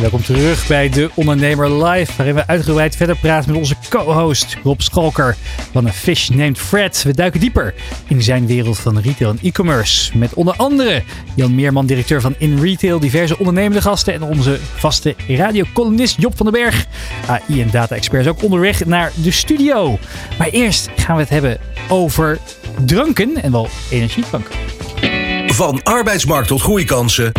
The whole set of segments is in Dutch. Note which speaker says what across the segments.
Speaker 1: Welkom terug bij De Ondernemer Live, waarin we uitgebreid verder praten met onze co-host Rob Schalker van een Fish Named Fred. We duiken dieper in zijn wereld van retail en e-commerce. Met onder andere Jan Meerman, directeur van In Retail, diverse ondernemende gasten en onze vaste radiocolumnist Job van den Berg. AI en data-experts ook onderweg naar de studio. Maar eerst gaan we het hebben over dranken en wel energiedranken.
Speaker 2: Van arbeidsmarkt tot groeikansen.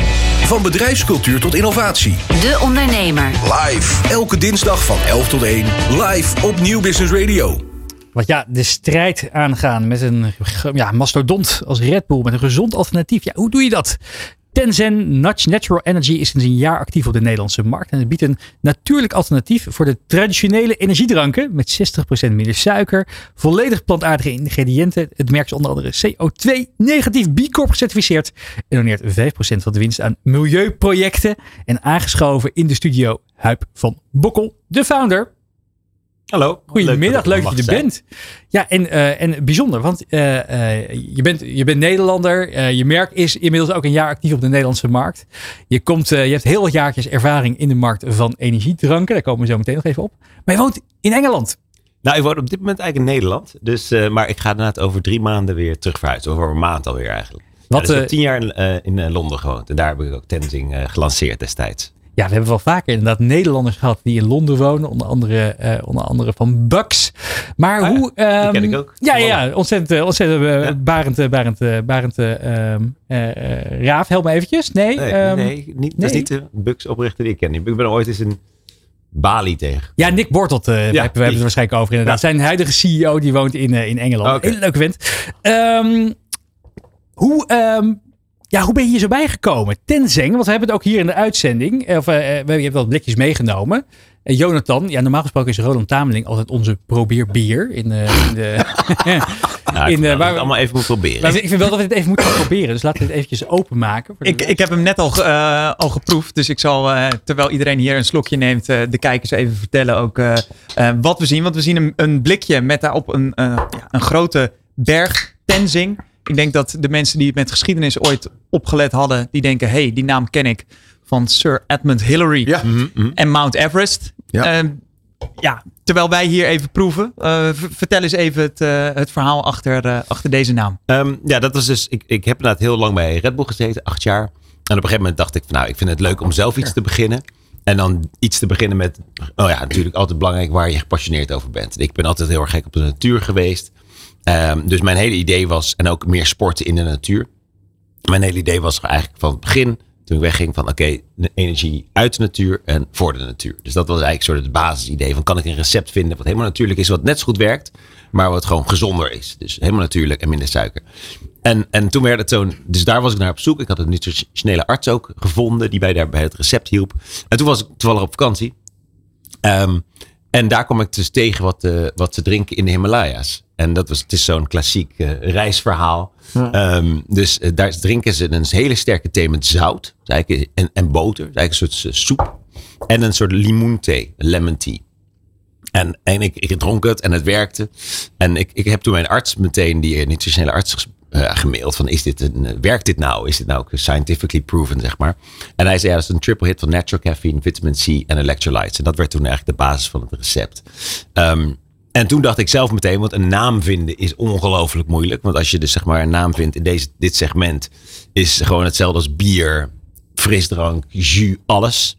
Speaker 2: Van bedrijfscultuur tot innovatie.
Speaker 3: De Ondernemer.
Speaker 2: Live. Elke dinsdag van 11 tot 1. Live op Nieuw Business Radio.
Speaker 1: Want ja, de strijd aangaan met een ja, mastodont als Red Bull, met een gezond alternatief. Ja, hoe doe je dat? Tenzen Natural Energy is sinds een jaar actief op de Nederlandse markt. En het biedt een natuurlijk alternatief voor de traditionele energiedranken. Met 60% minder suiker, volledig plantaardige ingrediënten. Het merk is onder andere CO2-negatief B Corp gecertificeerd. En doneert 5% van de winst aan milieuprojecten. En aangeschoven in de studio Huip van Bokkel, de founder.
Speaker 4: Hallo.
Speaker 1: Goedemiddag, leuk, dat je er bent. Ja, en, uh, en bijzonder, want uh, uh, je, bent, je bent Nederlander. je merk is inmiddels ook een jaar actief op de Nederlandse markt. Je, komt, je hebt heel wat jaartjes ervaring in de markt van energiedranken. Daar komen we zo meteen nog even op. Maar je woont in Engeland.
Speaker 4: Nou, ik woon op dit moment eigenlijk in Nederland. Dus, maar ik ga inderdaad over drie maanden weer terug verhuizen. Over een maand alweer eigenlijk. Wat, ja, dus ik heb tien jaar in, in Londen gewoond. En daar heb ik ook Tenzing gelanceerd destijds.
Speaker 1: Ja, we hebben wel vaker inderdaad Nederlanders gehad die in Londen wonen. Onder andere, uh, onder andere van Bucks. Maar
Speaker 4: ah,
Speaker 1: hoe...
Speaker 4: Ja, um, die ken ik ook.
Speaker 1: Ja, ja, ontzettend, ontzettend uh, ja. Barend, Barend, Barend um, uh, Raaf. Help me eventjes. Nee,
Speaker 4: nee, um, nee, niet, nee. dat is niet de Bucks oprichter die ik ken. Ik ben ooit eens in Bali tegen.
Speaker 1: Ja, Nick Bortelt. Uh, ja, we hebben het waarschijnlijk over inderdaad. Ja. Zijn huidige CEO die woont in, uh, in Engeland. Okay. Heel leuk vent. Um, hoe... Um, ja, hoe ben je hier zo bijgekomen? Tenzeng, want we hebben het ook hier in de uitzending. Of, uh, we hebben wel blikjes meegenomen. En Jonathan, ja, normaal gesproken is Roland Tameling altijd onze probeer bier. In, uh, in de,
Speaker 4: nou, in, uh, waar we allemaal even moeten proberen.
Speaker 1: Maar ik vind wel dat we het even moeten proberen. Dus laten we het eventjes openmaken.
Speaker 5: Ik, ik heb hem net al, uh, al geproefd. Dus ik zal, terwijl iedereen hier een slokje neemt, de kijkers even vertellen ook wat we zien. Want we zien een, een blikje met daarop een, ja, een grote berg Tenzing. Ik denk dat de mensen die het met geschiedenis ooit opgelet hadden, die denken, hey, die naam ken ik van Sir Edmund Hillary
Speaker 4: ja. mm -hmm.
Speaker 5: en Mount Everest. Ja. Uh, ja, terwijl wij hier even proeven, uh, vertel eens even het, uh, het verhaal achter, uh, achter deze naam.
Speaker 4: Um, ja, dat was dus, ik, ik heb inderdaad heel lang bij Red Bull gezeten, acht jaar. En op een gegeven moment dacht ik, van, nou, ik vind het leuk om zelf iets te beginnen. En dan iets te beginnen met, oh ja, natuurlijk altijd belangrijk waar je gepassioneerd over bent. Ik ben altijd heel erg gek op de natuur geweest. Um, dus mijn hele idee was, en ook meer sporten in de natuur. Mijn hele idee was eigenlijk van het begin, toen ik wegging, van oké, energie uit de natuur en voor de natuur. Dus dat was eigenlijk soort het basisidee van kan ik een recept vinden wat helemaal natuurlijk is, wat net zo goed werkt, maar wat gewoon gezonder is. Dus helemaal natuurlijk en minder suiker. En, en toen werd het zo'n, dus daar was ik naar op zoek. Ik had een nutritionele arts ook gevonden, die bij, daar, bij het recept hielp. En toen was ik toevallig op vakantie. Um, en daar kom ik dus tegen wat, uh, wat ze drinken in de Himalaya's. En dat was, het is zo'n klassiek uh, reisverhaal. Ja. Um, dus uh, daar drinken ze een hele sterke thee met zout en, en boter. eigenlijk een soort soep. En een soort limoenthee, lemon tea. En, en ik, ik dronk het en het werkte. En ik, ik heb toen mijn arts meteen, die nutritionele arts uh, gemaild van is dit een, werkt dit nou? Is dit nou scientifically proven, zeg maar? En hij zei ja, dat is een triple hit van natural caffeine, vitamin C en electrolytes. En dat werd toen eigenlijk de basis van het recept. Um, en toen dacht ik zelf meteen, want een naam vinden is ongelooflijk moeilijk. Want als je dus zeg maar een naam vindt in deze, dit segment, is gewoon hetzelfde als bier, frisdrank, jus, alles.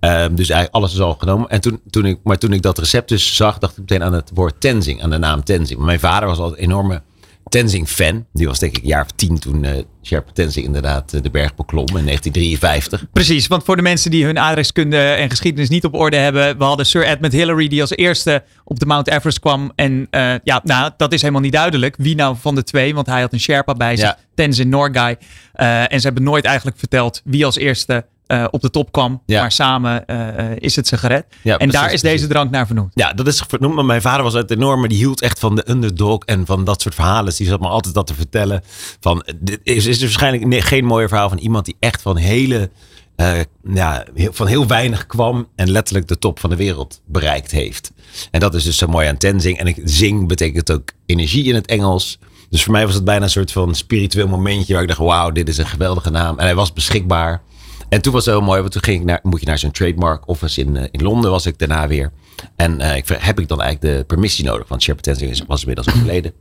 Speaker 4: Um, dus eigenlijk alles is al genomen. En toen, toen ik, maar toen ik dat recept dus zag, dacht ik meteen aan het woord Tenzing, aan de naam Tenzing. Mijn vader was een enorme Tenzing-fan. Die was denk ik een jaar of tien toen uh, Sherpa Tenzing inderdaad uh, de berg beklom in 1953.
Speaker 5: Precies, want voor de mensen die hun aardrijkskunde en geschiedenis niet op orde hebben. We hadden Sir Edmund Hillary die als eerste op de Mount Everest kwam. En uh, ja, nou, dat is helemaal niet duidelijk. Wie nou van de twee, want hij had een Sherpa bij zich. Ja. Tenzin Norgay. en ze hebben nooit eigenlijk verteld wie als eerste uh, op de top kwam. Ja. Maar samen uh, is het ze gered. Ja, en precies, daar is deze drank naar vernoemd.
Speaker 4: Ja, dat is vernoemd. Maar mijn vader was het enorme. Die hield echt van de underdog en van dat soort verhalen. Die zat me altijd dat te vertellen. Van, dit is, is er waarschijnlijk geen mooier verhaal van iemand die echt van hele eh, ja, heel- van heel weinig kwam en letterlijk de top van de wereld bereikt heeft. En dat is dus zo mooi aan Tenzing. En ik, zing betekent ook energie in het Engels. Dus voor mij was het bijna een soort van spiritueel momentje waar ik dacht, wauw, dit is een geweldige naam. En hij was beschikbaar. En toen was het heel mooi, want toen ging ik naar, moet je naar zo'n trademark office in, eh, in Londen was ik daarna weer. En eh, ik, heb ik dan eigenlijk de permissie nodig, want Sherpa Tenzing was inmiddels overleden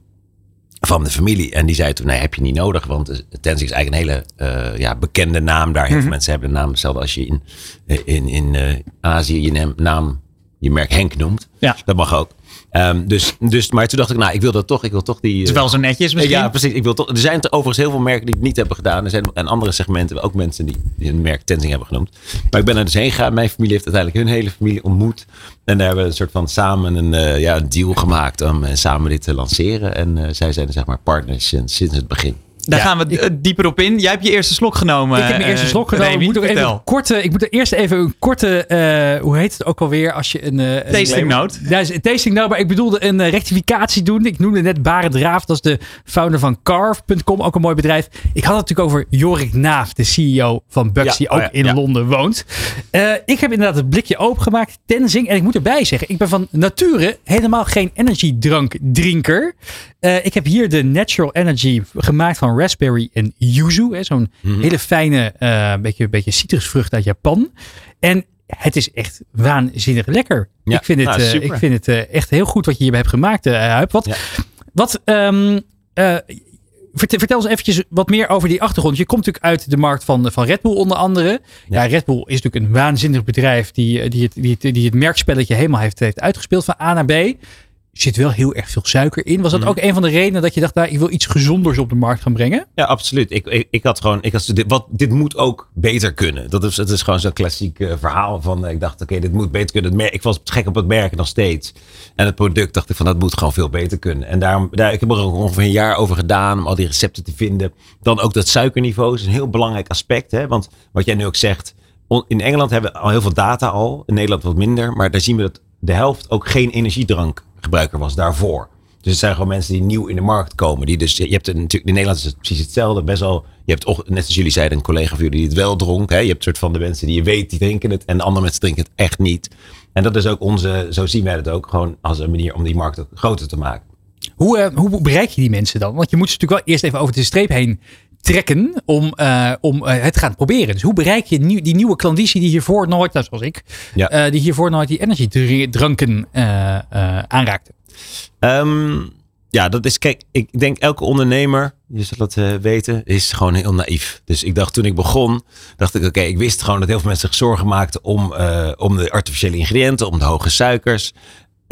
Speaker 4: van de familie. En die zei toen, nee, heb je niet nodig. Want eh, Tenzing is eigenlijk een hele ja, bekende naam daar. Heel veel mensen hebben de naam. Hetzelfde als je in, in, in Azië je naam, je merk Henk noemt.
Speaker 5: Ja.
Speaker 4: Dat mag ook. Ehm, dus, dus, maar toen dacht ik, nou, ik wil dat toch. Ik wil toch die...
Speaker 5: Het is
Speaker 4: eh,
Speaker 5: wel zo netjes misschien.
Speaker 4: ja, precies. Ik wil toch, er zijn er overigens heel veel merken die het niet hebben gedaan. Er zijn en andere segmenten, ook mensen die, die een merk Tenzing hebben genoemd. Maar ik ben er dus heen gegaan. Mijn familie heeft uiteindelijk hun hele familie ontmoet. En daar hebben we een soort van samen een, eh, ja, een deal gemaakt om eh, samen dit te lanceren. En eh, zij zijn zeg maar partners sinds, sinds het begin.
Speaker 5: Daar
Speaker 1: Ja,
Speaker 5: gaan we eh, dieper op in. Jij hebt je eerste slok genomen.
Speaker 1: Ik heb mijn eerste
Speaker 5: eh,
Speaker 1: slok genomen.
Speaker 5: Remy.
Speaker 1: Ik moet, ook even een korte, ik moet er eerst even een korte, eh, hoe heet het ook alweer als je een... een-
Speaker 5: Tasting note.
Speaker 1: Ja, is een tasting note, maar ik bedoelde een rectificatie doen. Ik noemde net Barend Raaf, dat is de founder van Carve.com, ook een mooi bedrijf. Ik had het natuurlijk over Jorik Naaf, de CEO van Bucks,
Speaker 4: Ja,
Speaker 1: die ook
Speaker 4: oh ja,
Speaker 1: in. Londen woont. Ik heb inderdaad het blikje opengemaakt, Tenzing. En ik moet erbij zeggen, ik ben van nature helemaal geen energiedrankdrinker. Eh ik heb hier de Natural Energy gemaakt van raspberry en yuzu. hè, Zo'n
Speaker 4: Mhm.
Speaker 1: hele fijne, eh beetje, beetje citrusvrucht uit Japan. En het is echt waanzinnig lekker.
Speaker 4: Ja,
Speaker 1: ik vind het,
Speaker 4: nou,
Speaker 1: eh, ik vind het eh, echt heel goed wat je hierbij hebt gemaakt, Huip. Wat,
Speaker 4: Ja.
Speaker 1: wat ehm, eh, vertel, vertel eens eventjes wat meer over die achtergrond. Je komt natuurlijk uit de markt van, van Red Bull onder andere. Ja, Red Bull is natuurlijk een waanzinnig bedrijf die, die, het, die, het, die het merkspelletje helemaal heeft, heeft uitgespeeld van A naar B. Er zit wel heel erg veel suiker in. Was dat
Speaker 4: Mhm.
Speaker 1: ook een van de redenen dat je dacht, nou, ik wil iets gezonders op de markt gaan brengen?
Speaker 4: Ja, absoluut. Ik, ik, ik had gewoon, ik had, dit, wat, dit moet ook beter kunnen. Dat is, het is gewoon zo'n klassiek eh, verhaal van, eh, ik dacht, oké, dit moet beter kunnen. Het merk, ik was gek op het merk nog steeds. En het product dacht ik van, dat moet gewoon veel beter kunnen. En daarom, daar, ik heb er ongeveer een jaar over gedaan om al die recepten te vinden. Dan ook dat suikerniveau is een heel belangrijk aspect. Hè? Want wat jij nu ook zegt, in Engeland hebben we al heel veel data al. In Nederland wat minder. Maar daar zien we dat de helft ook geen energiedrankgebruiker was daarvoor. Dus het zijn gewoon mensen die nieuw in de markt komen. Die dus, je hebt het natuurlijk, in Nederland is het precies hetzelfde. Best wel, je hebt, net als jullie zeiden, een collega van jullie die het wel dronk. Hè? Je hebt een soort van de mensen die je weet, die drinken het. En de andere mensen drinken het echt niet. En dat is ook onze, zo zien wij het ook, gewoon als een manier om die markt groter te maken.
Speaker 1: Hoe, eh, hoe bereik je die mensen dan? Want je moet ze natuurlijk wel eerst even over de streep heen trekken om, eh, om eh, het te gaan proberen. Dus hoe bereik je nieuw, die nieuwe klanditie die hiervoor nooit, nou, zoals ik,
Speaker 4: Ja.
Speaker 1: eh, die hiervoor nooit die energiedranken aanraakte?
Speaker 4: Ehm, ja, dat is, kijk, ik denk elke ondernemer, je zal het eh, weten, is gewoon heel naïef. Dus ik dacht toen ik begon, dacht ik, oké, ik wist gewoon dat heel veel mensen zich zorgen maakten om, om de artificiële ingrediënten, om de hoge suikers.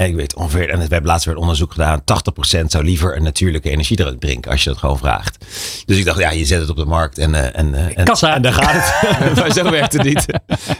Speaker 4: Ik weet ongeveer, en we hebben laatst weer onderzoek gedaan, 80% zou liever een natuurlijke energiedrank drinken als je dat gewoon vraagt. Dus ik dacht, ja, je zet het op de markt en, eh, en, eh, en,
Speaker 1: Kassa.
Speaker 4: en daar gaat het. maar zo werkt het niet.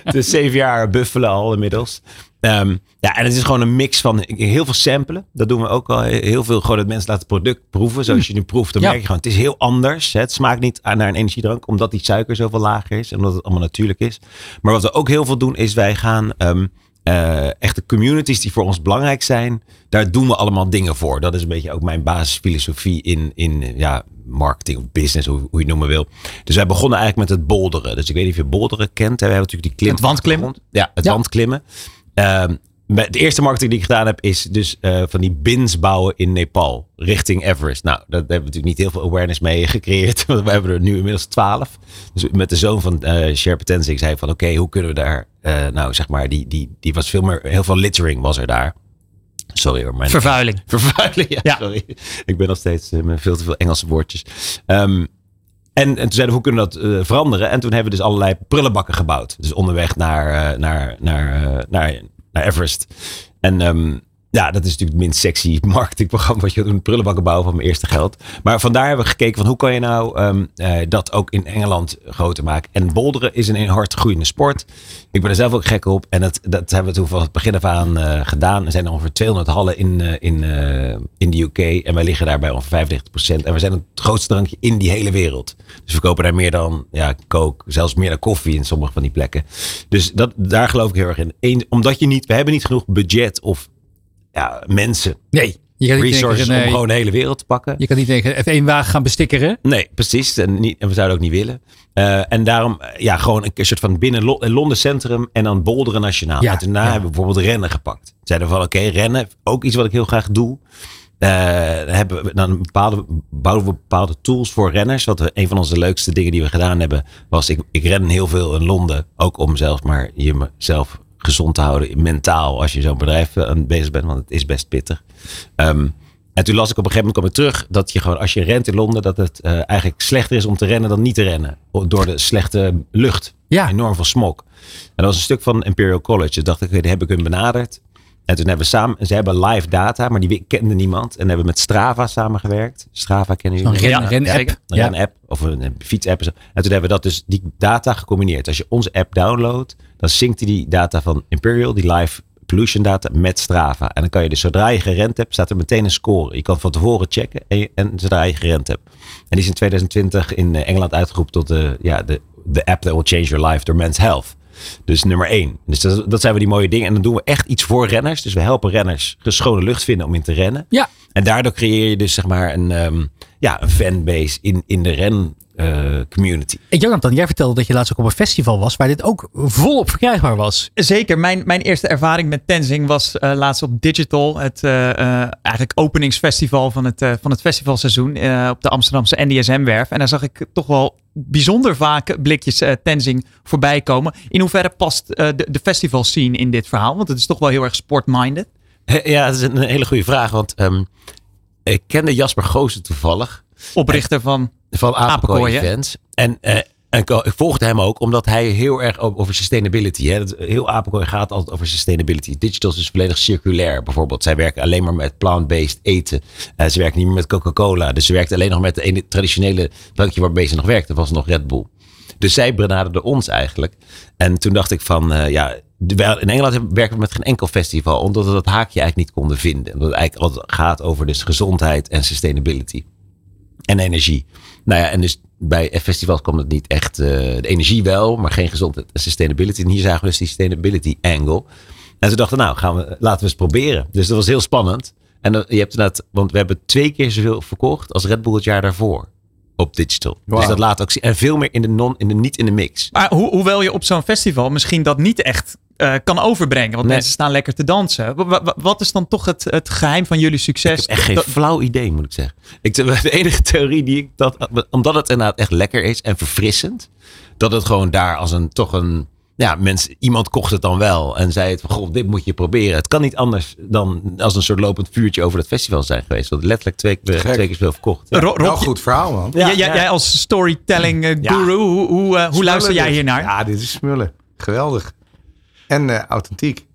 Speaker 4: Dus zeven jaar buffelen al inmiddels. Ehm, ja, en het is gewoon een mix van heel veel samplen. Dat doen we ook al. Heel veel gewoon dat mensen laten het product proeven. Zoals je nu proeft, dan
Speaker 1: Ja.
Speaker 4: merk je gewoon, het is heel anders. Hè. Het smaakt niet aan- naar een energiedrank, omdat die suiker zoveel lager is. En omdat het allemaal natuurlijk is. Maar wat we ook heel veel doen, is wij gaan ehm eh, echt de communities die voor ons belangrijk zijn, daar doen we allemaal dingen voor. Dat is een beetje ook mijn basisfilosofie in, in eh, ja, marketing of business, hoe, hoe je het noemen wil. Dus wij begonnen eigenlijk met het bolderen. Dus ik weet niet of je bolderen kent. hè. We hebben natuurlijk die klim.
Speaker 5: Het wandklimmen?
Speaker 4: Ja, het
Speaker 1: Ja.
Speaker 4: wandklimmen. Met de eerste marketing die ik gedaan heb, is dus eh, van die bins bouwen in Nepal richting Everest. Nou, daar hebben we natuurlijk niet heel veel awareness mee gecreëerd. Want we hebben er nu inmiddels twaalf. Dus met de zoon van eh Sherpa Tenzing zei van oké, hoe kunnen we daar, eh, nou zeg maar, die, die, die was veel meer, heel veel littering was er daar. Sorry hoor, mijn
Speaker 5: Vervuiling.
Speaker 4: Vervuiling, ja,
Speaker 5: Ja.
Speaker 4: sorry. Ik ben nog steeds eh, met veel te veel Engelse woordjes. Ehm, en, en toen zeiden we, hoe kunnen we dat eh, veranderen? En toen hebben we dus allerlei prullenbakken gebouwd. Dus onderweg naar, naar, naar, naar, naar Everest. En ehm, ja, dat is natuurlijk het minst sexy marketingprogramma wat je doet. Prullenbakken bouwen van mijn eerste geld. Maar vandaar hebben we gekeken van hoe kan je nou ehm, eh, dat ook in Engeland groter maken. En boulderen is een hard groeiende sport. Ik ben er zelf ook gek op. En dat, dat hebben we toen van het begin af aan eh, gedaan. Er zijn ongeveer 200 hallen in, eh, in, in de UK. En wij liggen daar bij ongeveer 95%. En we zijn het grootste drankje in die hele wereld. Dus we kopen daar meer dan ja, coke. Zelfs meer dan koffie in sommige van die plekken. Dus dat, daar geloof ik heel erg in. Eén, omdat je niet, we hebben niet genoeg budget of ja, mensen
Speaker 1: Nee, Je kan niet
Speaker 4: resources
Speaker 1: tegen
Speaker 4: om
Speaker 1: eh,
Speaker 4: gewoon de hele wereld te pakken.
Speaker 1: Je kan niet tegen F1-wagen gaan bestikkeren.
Speaker 4: Nee, precies. En, niet, en we zouden ook niet willen. Eh, en daarom, eh, ja, gewoon een soort van binnen Lo- Londen Centrum en dan Bolderen Nationaal.
Speaker 1: Ja,
Speaker 4: en daarna
Speaker 1: ja.
Speaker 4: hebben we bijvoorbeeld rennen gepakt. Zeiden van, oké, rennen, ook iets wat ik heel graag doe. Eh, dan hebben we dan bepaalde, bouwen we bepaalde tools voor renners. Wat we, een van onze leukste dingen die we gedaan hebben, was ik, ik ren heel veel in Londen. Ook om zelf maar jezelf gezond te houden, mentaal, als je zo'n bedrijf eh, aan bezig bent. Want het is best pittig. Ehm, en toen las ik op een gegeven moment kwam ik terug dat je gewoon als je rent in Londen dat het eh, eigenlijk slechter is om te rennen dan niet te rennen door de slechte lucht.
Speaker 1: Ja.
Speaker 4: Enorm veel smog. En dat was een stuk van Imperial College. Dus dacht ik, die heb ik hun benaderd. En toen hebben we samen, ze hebben live data, maar die kende niemand. En hebben we met Strava samengewerkt. Strava kennen jullie?
Speaker 1: ren,
Speaker 5: Ja.
Speaker 4: Een
Speaker 1: Ja.
Speaker 4: ren-app of een, fiets-app. en. En toen hebben we dat dus, die data gecombineerd. Als je onze app downloadt, dan hij die data van Imperial, die live pollution data, met Strava. En dan kan je dus, zodra je gerend hebt, staat er meteen een score. Je kan van tevoren checken en, je- en zodra je gerend hebt. En die is in 2020 in eh, Engeland uitgeroepen tot de, ja, de, de app that will change your life door men's health. Dus nummer één. Dus dat, dat zijn we die mooie dingen. En dan doen we echt iets voor renners. Dus we helpen renners schone lucht vinden om in te rennen.
Speaker 1: Ja.
Speaker 4: En daardoor creëer je dus zeg maar een, ehm, ja, een fanbase in, in de ren eh, community.
Speaker 1: En Jonathan, jij vertelde dat je laatst ook op een festival was waar dit ook volop verkrijgbaar was.
Speaker 5: Zeker. Mijn, mijn eerste ervaring met Tenzing was eh, laatst op Digital. Het eh, eh, eigenlijk openingsfestival van het, eh, van het festivalseizoen. eh, op de Amsterdamse NDSM-werf. En daar zag ik toch wel bijzonder vaak blikjes eh, Tenzing voorbij komen. In hoeverre past eh, de, de festival scene in dit verhaal? Want het is toch wel heel erg sportminded.
Speaker 4: Ja, dat is een hele goede vraag. Want ehm, ik kende Jasper Goosen toevallig.
Speaker 5: Oprichter van
Speaker 4: van Apenkooi. En, eh, en ik volgde hem ook omdat hij heel erg over sustainability. Hè. Dat- Heel Apenkooi gaat altijd over sustainability. Digital is dus volledig circulair. Bijvoorbeeld, zij werken alleen maar met plant-based eten. Eh, ze werken niet meer met Coca-Cola. Dus ze werkt alleen nog met de ene traditionele drankje waarmee ze nog werkt. Dat was nog Red Bull. Dus zij benaderden ons eigenlijk. En toen dacht ik van, eh, ja, in Engeland hebben- werken we met geen enkel festival. Omdat we dat haakje eigenlijk niet konden vinden. Omdat het eigenlijk altijd gaat over dus gezondheid en sustainability. En energie. Nou ja, en dus bij festivals kwam het niet echt. eh, de energie wel, maar geen gezondheid en sustainability. En hier zagen we dus die sustainability angle. En ze dachten, nou, gaan we, laten we eens proberen. Dus dat was heel spannend. En je hebt inderdaad, want we hebben twee keer zoveel verkocht als Red Bull het jaar daarvoor. Op digital. Dus dat laat ook zien. En veel meer in de non, in de, niet in de mix.
Speaker 5: Maar ho hoewel je op zo'n festival misschien dat niet echt eh, kan overbrengen. Want
Speaker 4: Nee.
Speaker 5: mensen staan lekker te dansen. Wa- wa- wat is dan toch het, het geheim van jullie
Speaker 4: Ik
Speaker 5: succes?
Speaker 4: heb echt geen
Speaker 5: Dat-
Speaker 4: flauw idee, moet ik zeggen. Ik, de enige theorie die ik dat, omdat het inderdaad echt lekker is en verfrissend, dat het gewoon daar als een toch een, ja, mensen, iemand kocht het dan wel en zei het van, goh, dit moet je proberen. Het kan niet anders dan als een soort lopend vuurtje over het festival zijn geweest. Want letterlijk twee, keer-
Speaker 6: Gek.
Speaker 4: twee keer zoveel verkocht. Ja.
Speaker 5: Rob,
Speaker 6: Wel goed verhaal, man.
Speaker 4: Ja,
Speaker 5: jij,
Speaker 4: ja.
Speaker 5: als storytelling eh,
Speaker 6: Ja.
Speaker 5: guru, hoe, hoe, eh, hoe luister jij
Speaker 6: Smullen
Speaker 5: hier
Speaker 6: dit.
Speaker 5: naar?
Speaker 6: Ja, dit is smullen. Geweldig. En eh, authentiek.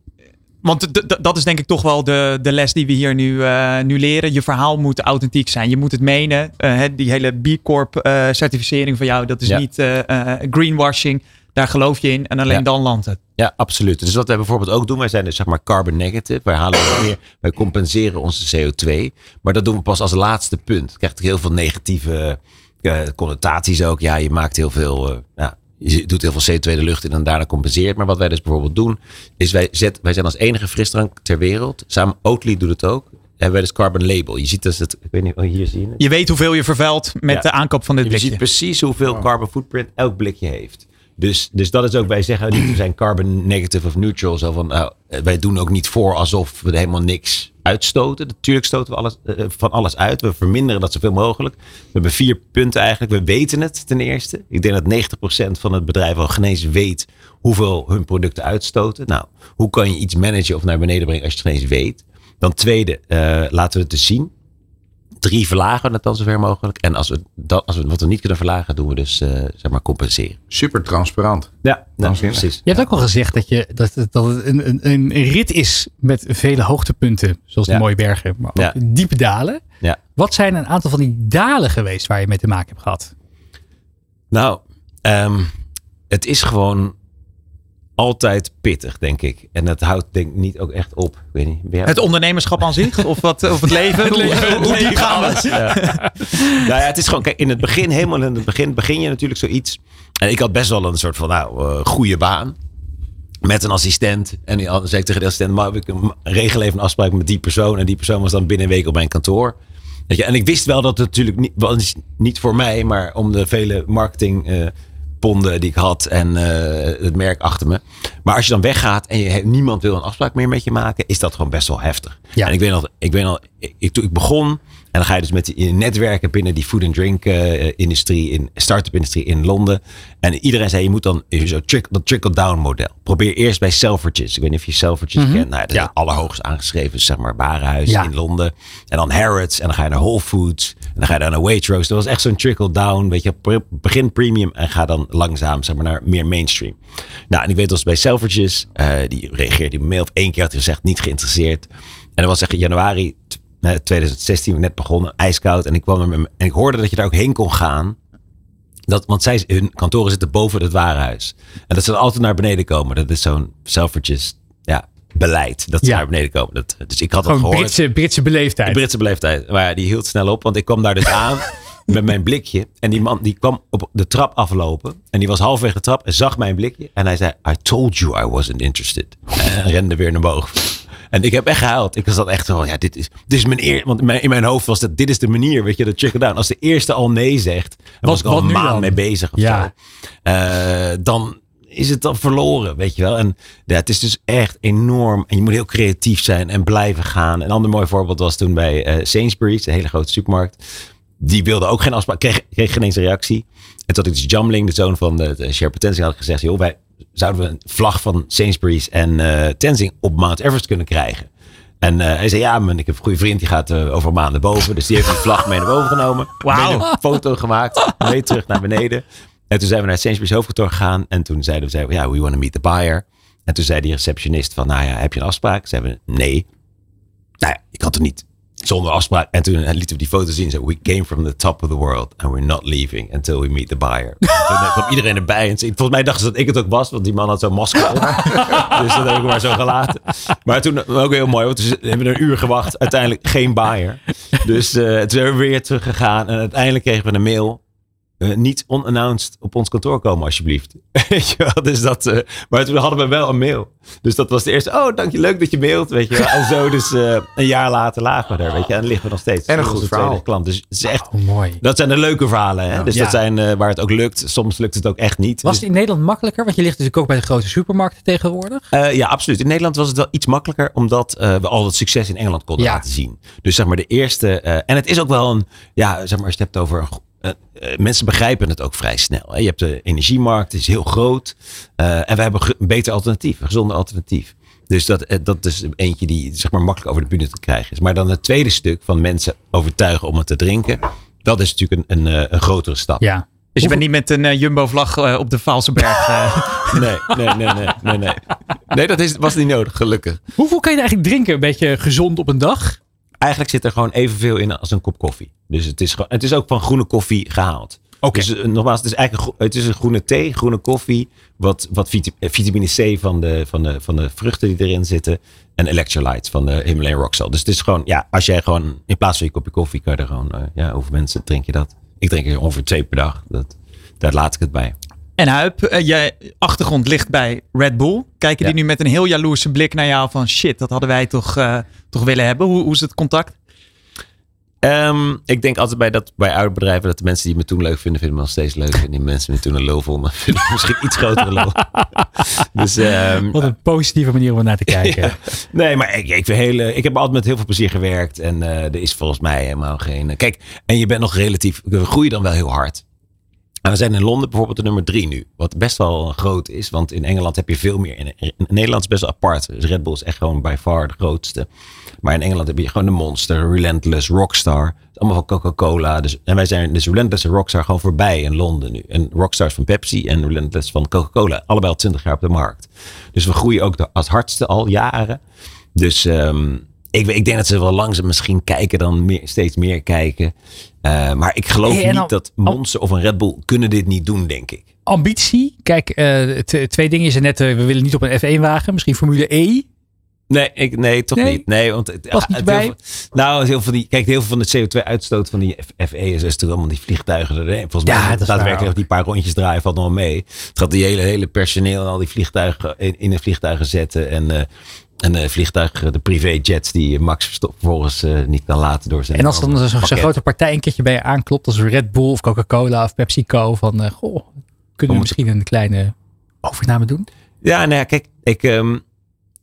Speaker 5: Want dat is denk ik toch wel de, de les die we hier nu, eh, nu leren. Je verhaal moet authentiek zijn. Je moet het menen. Eh, hè, die hele B Corp eh, certificering van jou, dat is
Speaker 4: Ja.
Speaker 5: niet eh, eh, greenwashing. Daar geloof je in en alleen
Speaker 4: Ja.
Speaker 5: dan landt het.
Speaker 4: Ja, absoluut. Dus wat wij bijvoorbeeld ook doen, wij zijn dus zeg maar carbon negative. Wij halen weer, wij compenseren onze CO2. Maar dat doen we pas als laatste punt. Je krijgt heel veel negatieve eh, connotaties ook. Ja, je maakt heel veel, eh, ja, je doet heel veel CO2 de lucht in en daarna compenseert. Maar wat wij dus bijvoorbeeld doen, is wij, zet, wij zijn als enige frisdrank ter wereld. Samen, Oatly doet het ook. Hebben wij dus carbon label. Je ziet dus het, ik weet niet, oh, hier zie je het.
Speaker 5: Je weet hoeveel je vervuilt met
Speaker 4: Ja.
Speaker 5: de aankoop van dit
Speaker 4: Je
Speaker 5: blikje.
Speaker 4: ziet precies hoeveel carbon footprint elk blikje heeft. Dus, dus dat is ook, wij zeggen niet we zijn carbon negative of neutral. Zo van, nou, wij doen ook niet voor alsof we er helemaal niks uitstoten. Natuurlijk stoten we alles, eh, van alles uit. We verminderen dat zoveel mogelijk. We hebben vier punten eigenlijk. We weten het ten eerste. Ik denk dat 90% van het bedrijf al genees weet hoeveel hun producten uitstoten. Nou, hoe kan je iets managen of naar beneden brengen als je het geen eens weet? Dan tweede, eh, laten we het dus zien drie verlagen we het dan zover mogelijk. En als we, dat, als we wat we niet kunnen verlagen, doen we dus eh, zeg maar compenseren.
Speaker 6: Super transparant.
Speaker 4: Ja, nou, precies.
Speaker 1: Je hebt ook al gezegd dat, je, dat, het- dat het een, een, een rit is met vele hoogtepunten. Zoals de
Speaker 4: Ja.
Speaker 1: mooie bergen, maar ook
Speaker 4: Ja.
Speaker 1: diepe dalen.
Speaker 4: Ja.
Speaker 1: Wat zijn een aantal van die dalen geweest waar je mee te maken hebt gehad?
Speaker 4: Nou, ehm, het is gewoon altijd pittig, denk ik. En dat houdt denk ik niet ook echt op. Ik weet niet. jij-
Speaker 5: Het ondernemerschap aan zich? Of, wat, of het leven? Hoe- hoe, hoe diep gaan we?
Speaker 4: Ja. nou ja, het is gewoon, kijk, in het begin, helemaal in het begin, begin je natuurlijk zoiets. En ik had best wel een soort van, nou, eh, goede baan. met een assistent. En die zei ik tegen de assistent, maar ik regel even een afspraak met die persoon. En die persoon was dan binnen een week op mijn kantoor. Weet je, en ik wist wel dat het natuurlijk niet, was niet voor mij, maar om de vele marketing uh, ponden die ik had en uh, het merk achter me. Maar als je dan weggaat en je, niemand wil een afspraak meer met je maken, is dat gewoon best wel heftig. Ja. En ik weet nog, ik weet nog, ik, toen ik begon, en dan ga je dus met die netwerken binnen die food and drink uh, industrie, in start-up industrie in Londen. En iedereen zei, je moet dan zo trickle, dat trickle-down model. Probeer eerst bij Selfridges. Ik weet niet of je Selfridges mm -hmm. kent. Nou, dat ja. is allerhoogst aangeschreven, zeg maar, warenhuis ja. in Londen. En dan Harrods. En dan ga je naar Whole Foods. Dan ga je naar Waitrose. Dat was echt zo'n trickle-down. Weet je, begin premium en ga dan langzaam, zeg maar, naar meer mainstream. Nou, en ik weet als bij Selfridges, uh, die reageerde die mail. Of één keer had hij gezegd, niet geïnteresseerd. En dat was zeg januari 2016 net begonnen, ijskoud. En ik kwam er en ik hoorde dat je daar ook heen kon gaan. Dat, want zij, hun kantoren zitten boven het warenhuis. En dat ze altijd naar beneden komen. Dat is zo'n Selfridges ja, beleid. Dat ze naar beneden komen. Dat, dus ik had dat gehoord.
Speaker 1: Britse, Britse beleefdheid.
Speaker 4: Britse beleefdheid. Maar ja, die hield snel op. Want ik kwam daar dus aan met mijn blikje. En die man die kwam op de trap aflopen. En die was halverwege de trap en zag mijn blikje. En hij zei, I told you I wasn't interested. En rende weer naar boven. En ik heb echt gehuild. Ik was echt zo, ja, dit is, dit is mijn eer. Want in mijn, in mijn hoofd was dat, dit is de manier, weet je, dat check down. Als de eerste al nee zegt, en was ik al een maand mee bezig of ja. Uh, dan is het dan verloren, weet je wel. En ja, het is dus echt enorm. En je moet heel creatief zijn en blijven gaan. Een ander mooi voorbeeld was toen bij uh, Sainsbury's, een hele grote supermarkt. Die wilde ook geen afspraak, kreeg, kreeg geen eens reactie. En toen had ik dus Jamling, de zoon van de, de Sherpa Tenzing, had gezegd, joh, wij, zouden we een vlag van Sainsbury's en uh, Tenzing op Mount Everest kunnen krijgen. En uh, hij zei, ja, man, ik heb een goede vriend, die gaat uh, over maanden boven. Dus die heeft die vlag mee naar boven genomen. Wauw. Een foto gemaakt, mee terug naar beneden. En toen zijn we naar het Sainsbury's hoofdkantoor gegaan. En toen zeiden we, ja, we want to meet the buyer. En toen zei die receptionist van, nou ja, heb je een afspraak? Zeiden we, nee. Nou ja, ik had er niet zonder afspraak. En toen lieten we die foto zien. Zo, we came from the top of the world and we're not leaving until we meet the buyer. toen kwam iedereen erbij. En volgens mij dachten ze dat ik het ook was, want die man had zo'n masker op. dus dat heb ik maar zo gelaten. Maar toen ook heel mooi, want we hebben een uur gewacht. Uiteindelijk geen buyer. Dus uh, toen zijn we weer teruggegaan. En uiteindelijk kregen we een mail uh, niet unannounced op ons kantoor komen, alsjeblieft. weet je wel? Dus dat, uh, maar toen hadden we wel een mail. Dus dat was de eerste. Oh, dank je, leuk dat je mailt. Weet je wel? En zo, dus uh, een jaar later lagen we daar. Weet je? En liggen we nog steeds.
Speaker 6: En een goed verhaal.
Speaker 4: Klant. Dus het is echt. Oh, mooi. Dat zijn de leuke verhalen. Hè? Dus ja. dat zijn waar het ook lukt. Soms lukt het ook echt niet.
Speaker 1: Was het in Nederland makkelijker? Want je ligt dus ook bij de grote supermarkten tegenwoordig.
Speaker 4: ja, absoluut. In Nederland was het wel iets makkelijker, omdat we al het succes in Engeland konden ja. laten zien. Dus zeg maar de eerste. en het is ook wel een. Ja, zeg maar, als je het hebt over een uh, mensen begrijpen het ook vrij snel. Hè? Je hebt de energiemarkt, die is heel groot. Uh, en we hebben een beter alternatief, een gezonder alternatief. Dus dat, dat is eentje die zeg maar, makkelijk over de bühne te krijgen is. Maar dan het tweede stuk van mensen overtuigen om het te drinken. Dat is natuurlijk een, een, een grotere stap.
Speaker 5: Ja. Dus je bent niet met een uh, Jumbo-vlag uh, op de Vaalsenberg.
Speaker 4: Uh. nee, nee, nee, nee, nee, nee. Nee, dat is, was niet nodig, gelukkig.
Speaker 1: Hoeveel kan je eigenlijk drinken? Een beetje gezond op een dag?
Speaker 4: Eigenlijk zit er gewoon evenveel in als een kop koffie. Dus het is, het is ook van groene koffie gehaald. Okay. Dus nogmaals, het is eigenlijk het is een groene thee, groene koffie. Wat, wat vitamine C van de, van, de, van de vruchten die erin zitten. En electrolytes van de Himalayan Rock Salt. Dus het is gewoon, ja, als jij gewoon in plaats van je kopje koffie kan je er gewoon, uh, ja, hoeveel mensen drink je dat? Ik drink er ongeveer twee per dag. Dat, daar laat ik het bij.
Speaker 5: En Huip, uh, je achtergrond ligt bij Red Bull. Kijken ja. die nu met een heel jaloerse blik naar jou van shit, dat hadden wij toch, uh, toch willen hebben? Hoe, hoe is het contact?
Speaker 4: Um, ik denk altijd bij, dat, bij oude bedrijven dat de mensen die me toen leuk vinden, vinden me nog steeds leuk. En die mensen me toen een lul vonden, vinden me misschien iets grotere lul.
Speaker 1: dus, um, Wat een positieve manier om naar te kijken. ja.
Speaker 4: Nee, maar ik, ik, hele, ik heb altijd met heel veel plezier gewerkt. En uh, er is volgens mij helemaal geen... Kijk, en je bent nog relatief... We groeien dan wel heel hard. En we zijn in Londen bijvoorbeeld de nummer drie nu. Wat best wel groot is. Want in Engeland heb je veel meer. In, Nederland is best wel apart. Dus Red Bull is echt gewoon by far de grootste. Maar in Engeland heb je gewoon de Monster, Relentless, Rockstar. Allemaal van Coca-Cola. Dus, en wij zijn dus Relentless en Rockstar gewoon voorbij in Londen nu. En Rockstar van Pepsi en Relentless van Coca-Cola. Allebei al 20 jaar op de markt. Dus we groeien ook de, als hardste al jaren. Dus um, ik, ik, denk dat ze wel langzaam misschien kijken dan meer, steeds meer kijken. Uh, maar ik geloof hey, niet dat Monster of een Red Bull kunnen dit niet doen, denk ik.
Speaker 1: Ambitie? Kijk, uh, twee dingen is er net. Uh, we willen niet op een F1 wagen. Misschien Formule E.
Speaker 4: Nee, ik, nee toch
Speaker 1: Nee?
Speaker 4: niet. Nee, want het,
Speaker 1: niet bij?
Speaker 4: heel veel- nou, heel veel van die, kijk, heel veel van de CO2-uitstoot van die FE is natuurlijk allemaal die vliegtuigen. erheen. Volgens
Speaker 1: Ja,
Speaker 4: mij
Speaker 1: dat
Speaker 4: daadwerkelijk die paar rondjes draaien valt nog mee. Het gaat die hele, hele personeel en al die vliegtuigen in, in de vliegtuigen zetten. En, eh en de vliegtuigen, de privéjets die Max Verstappen vervolgens eh, niet kan laten door zijn
Speaker 1: En als dan zo'n grote partij een keertje bij je aanklopt, als Red Bull of Coca-Cola of PepsiCo, van eh, goh, kunnen we misschien een kleine overname doen?
Speaker 4: Ja, nou ja, kijk, ik, ehm,